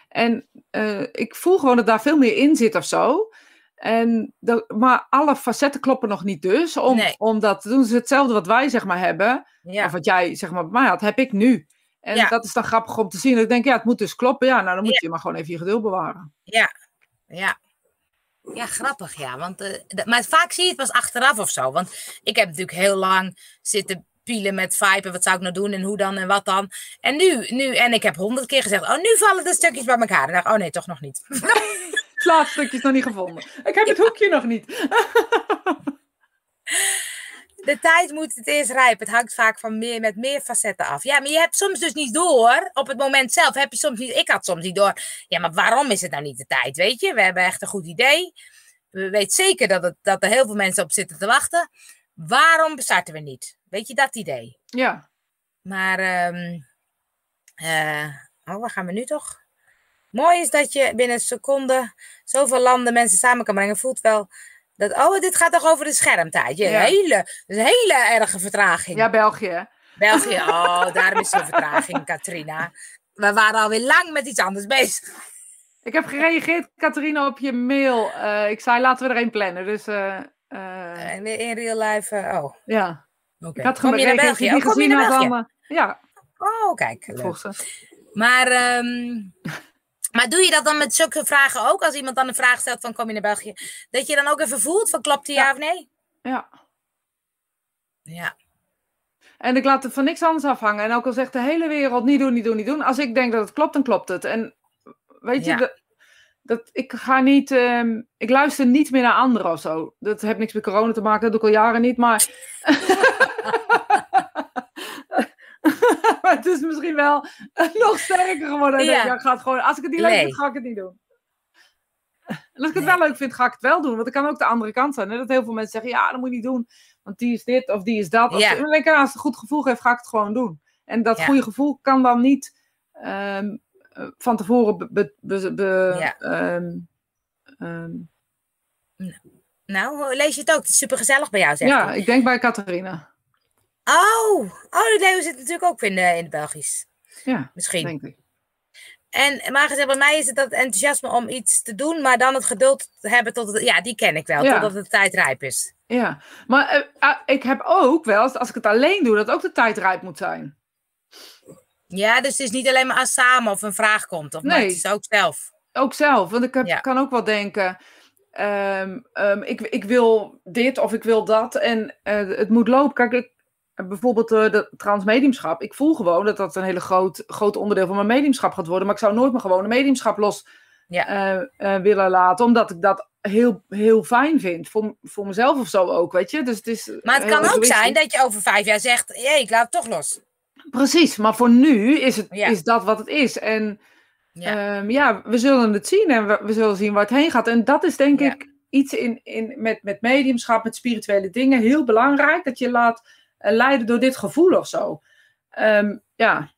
En eh, ik voel gewoon dat daar veel meer in zit of zo. En dat, maar alle facetten kloppen nog niet dus. Om, Nee. om dat te doen. Dus hetzelfde wat wij zeg maar hebben, Ja, of wat jij zeg maar bij mij had, heb ik nu. En Ja. dat is dan grappig om te zien. Dat ik denk, ja, het moet dus kloppen. Ja, nou dan moet Ja. je maar gewoon even je geduld bewaren. ja. Ja, grappig, ja. Want, eh, maar vaak zie je het pas achteraf of zo. Want ik heb natuurlijk heel lang zitten pielen met vibe. En wat zou ik nou doen en hoe dan en wat dan. En nu, nu en ik heb honderd keer gezegd, oh, nu vallen de stukjes bij elkaar. En dacht, oh nee, toch nog niet. Het laatste stukje is nog niet gevonden. Ik heb het hoekje nog niet. De tijd moet het eerst rijpen. Het hangt vaak van meer, met meer facetten af. Ja, maar je hebt soms dus niet door. Op het moment zelf heb je soms niet. Ik had soms niet door. Ja, maar waarom is het nou niet de tijd? Weet je, we hebben echt een goed idee. We weten zeker dat, het, dat er heel veel mensen op zitten te wachten. Waarom starten we niet? Weet je dat idee? Ja, Maar, ehm eh, oh, waar gaan we nu toch? Mooi is dat je binnen een seconde zoveel landen mensen samen kan brengen. Voelt wel dat, oh, dit gaat toch over de schermtijd. Je Ja. hele, een hele erge vertraging. ja België. België, oh, daarom is er vertraging, Katrina. We waren alweer lang met iets anders bezig. Ik heb gereageerd, Catharina, op je mail. Eh, ik zei, laten we er een plannen. Dus En weer in real life, oh, ja, oké. ik had Kom je naar gereageerd. België? Oh, kom je gezien naar België? ja, Oh, kijk. Maar, ehm, maar doe je dat dan met zulke vragen ook? Als iemand dan een vraag stelt van kom je naar België? Dat je dan ook even voelt van klopt die ja, Ja. of nee? Ja. Ja. En ik laat het van niks anders afhangen. En ook al zegt de hele wereld niet doen, niet doen, niet doen. Als ik denk dat het klopt, dan klopt het. En weet je, Ja. dat, dat, ik ga niet, ehm, ik luister niet meer naar anderen of zo. Dat heeft niks met corona te maken, dat doe ik al jaren niet. Maar, maar het is misschien wel nog sterker geworden. En Ja. denk ik, ja, ik ga het gewoon, als ik het niet leuk Nee. vind, ga ik het niet doen. En als ik het wel leuk vind, ga ik het wel doen. Want het kan ook de andere kant zijn. Hè? Dat heel veel mensen zeggen, ja, dat moet je niet doen. Want die is dit of die is dat. Of, Ja. dan denk ik, als het een goed gevoel geeft, ga ik het gewoon doen. En dat Ja. goede gevoel kan dan niet ehm, eh, van tevoren be, be, be- be- Ja. ehm, ehm, Nou, lees je het ook? Het is super gezellig bij jou, zeg ja, ik denk bij Catharina. Oh, oh, de Leo zit natuurlijk ook in, de, in het Belgisch. Ja, Misschien. denk ik. En, maar gezegd, bij mij is het dat enthousiasme om iets te doen, maar dan het geduld hebben tot het, ja, die ken ik wel, Ja. totdat de tijd rijp is. Ja, maar eh, ah, ik heb ook wel, als ik het alleen doe, dat ook de tijd rijp moet zijn. Ja, dus het is niet alleen maar als samen of een vraag komt, of maar Nee. het is ook zelf. Ook zelf, want ik heb, Ja. kan ook wel denken, ehm, ehm, ik, ik wil dit of ik wil dat en eh, het moet lopen. Kijk, ik, bijvoorbeeld eh, de transmediumschap, ik voel gewoon dat dat een hele groot, groot onderdeel van mijn mediumschap gaat worden, maar ik zou nooit mijn gewone mediumschap los Ja. eh, eh, willen laten, omdat ik dat heel, heel fijn vind, voor, voor mezelf of zo ook, weet je. Dus het is Maar het kan ook zijn dat je over vijf jaar zegt, hé, ik laat het toch los. Precies, maar voor nu is, het, Ja. is dat wat het is. En Ja. ja. ja, we zullen het zien en we, we zullen zien waar het heen gaat. En dat is denk ik iets in, in, met, met mediumschap, met spirituele dingen, heel belangrijk. Dat je laat eh, leiden door dit gevoel of zo. Ehm, ja,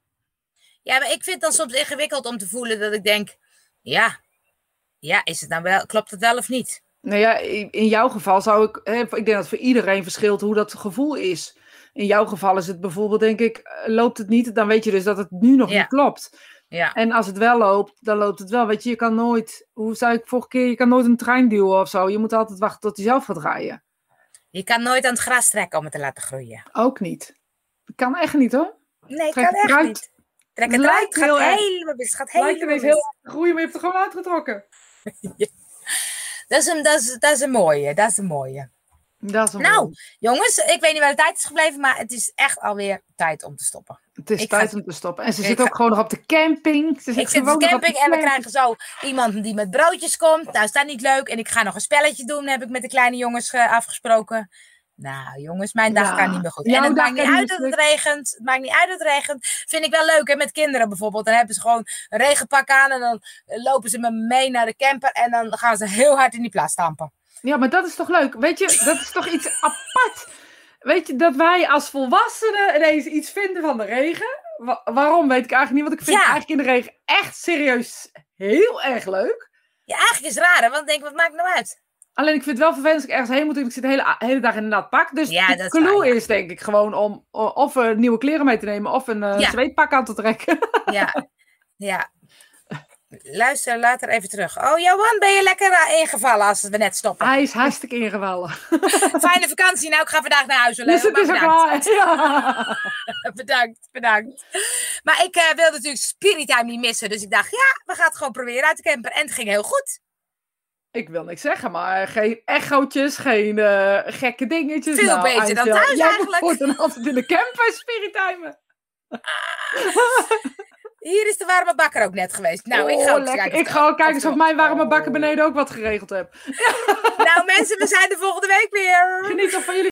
Ja, maar ik vind het dan soms ingewikkeld om te voelen dat ik denk, ja, ja, is het nou wel, klopt het wel of niet? nou ja, in jouw geval zou ik, hè, ik denk dat het voor iedereen verschilt hoe dat gevoel is. In jouw geval is het bijvoorbeeld, denk ik, eh, loopt het niet, dan weet je dus dat het nu nog Ja. niet klopt. Ja, En als het wel loopt, dan loopt het wel. Weet je, je kan nooit, hoe zei ik vorige keer, je kan nooit een trein duwen of zo. Je moet altijd wachten tot hij zelf gaat rijden. Je kan nooit aan het gras trekken om het te laten groeien. Ook niet. Dat kan echt niet hoor. Nee, Trek kan echt eruit. niet. Trek Het eruit, heel gaat helemaal mis. Het gaat lijkt mis. heel groeien, maar je hebt het er gewoon uitgetrokken. Dat is, een, dat, is, dat is een mooie, dat is een mooie. Dat is een Nou, jongens, ik weet niet waar de tijd is gebleven, maar het is echt alweer tijd om te stoppen. Het is ik tijd ga- om te stoppen. En ze ik zit ga- ook gewoon nog op de camping. Ze Ik zit zit op de camping en we krijgen zo iemand die met broodjes komt. Nou, is dat niet leuk? En ik ga nog een spelletje doen, heb ik met de kleine jongens eh, afgesproken. Nou, jongens, mijn dag Ja, kan niet meer goed. jouw En het maakt niet uit dat het regent. Het maakt niet uit dat het regent. Vind ik wel leuk, hè, met kinderen bijvoorbeeld. Dan hebben ze gewoon een regenpak aan en dan lopen ze me mee naar de camper. En dan gaan ze heel hard in die plaats stampen. Ja, maar dat is toch leuk? Weet je, dat is toch iets apart? Weet je, dat wij als volwassenen ineens iets vinden van de regen? Wa- waarom weet ik eigenlijk niet, want ik vind Ja. eigenlijk in de regen echt serieus heel erg leuk. Ja, eigenlijk is het raar, hè? Want ik denk, wat maakt het nou uit? Alleen ik vind het wel vervelend als ik ergens heen moet en ik zit de hele, hele dag in een nat pak. Dus Ja, de clue waar, ja. is denk ik gewoon om of eh, nieuwe kleren mee te nemen of een zweetpak aan te trekken. Ja, ja. Luister later even terug. Oh, Johan, ben je lekker eh, ingevallen als we net stoppen? Hij is hartstikke ingevallen. Fijne vakantie. Nou, ik ga vandaag naar huis. Dus het is ook bedankt. Ja. bedankt, bedankt. Maar ik eh, wilde natuurlijk Spirit Time niet missen. Dus ik dacht, ja, we gaan het gewoon proberen uit de camper. En het ging heel goed. Ik wil niks zeggen, maar geen echootjes, geen eh, gekke dingetjes. Veel Nou, beter dan thuis jij eigenlijk. moet dan altijd in de camper spiritimen. Hier is de warme bakker ook net geweest. Nou, ik ga Oh, ook lekker. kijken. Ik ga ook kijken of mijn warme bakken Oh. beneden ook wat geregeld heb. Nou, mensen, we zijn de volgende week weer. Geniet nog van jullie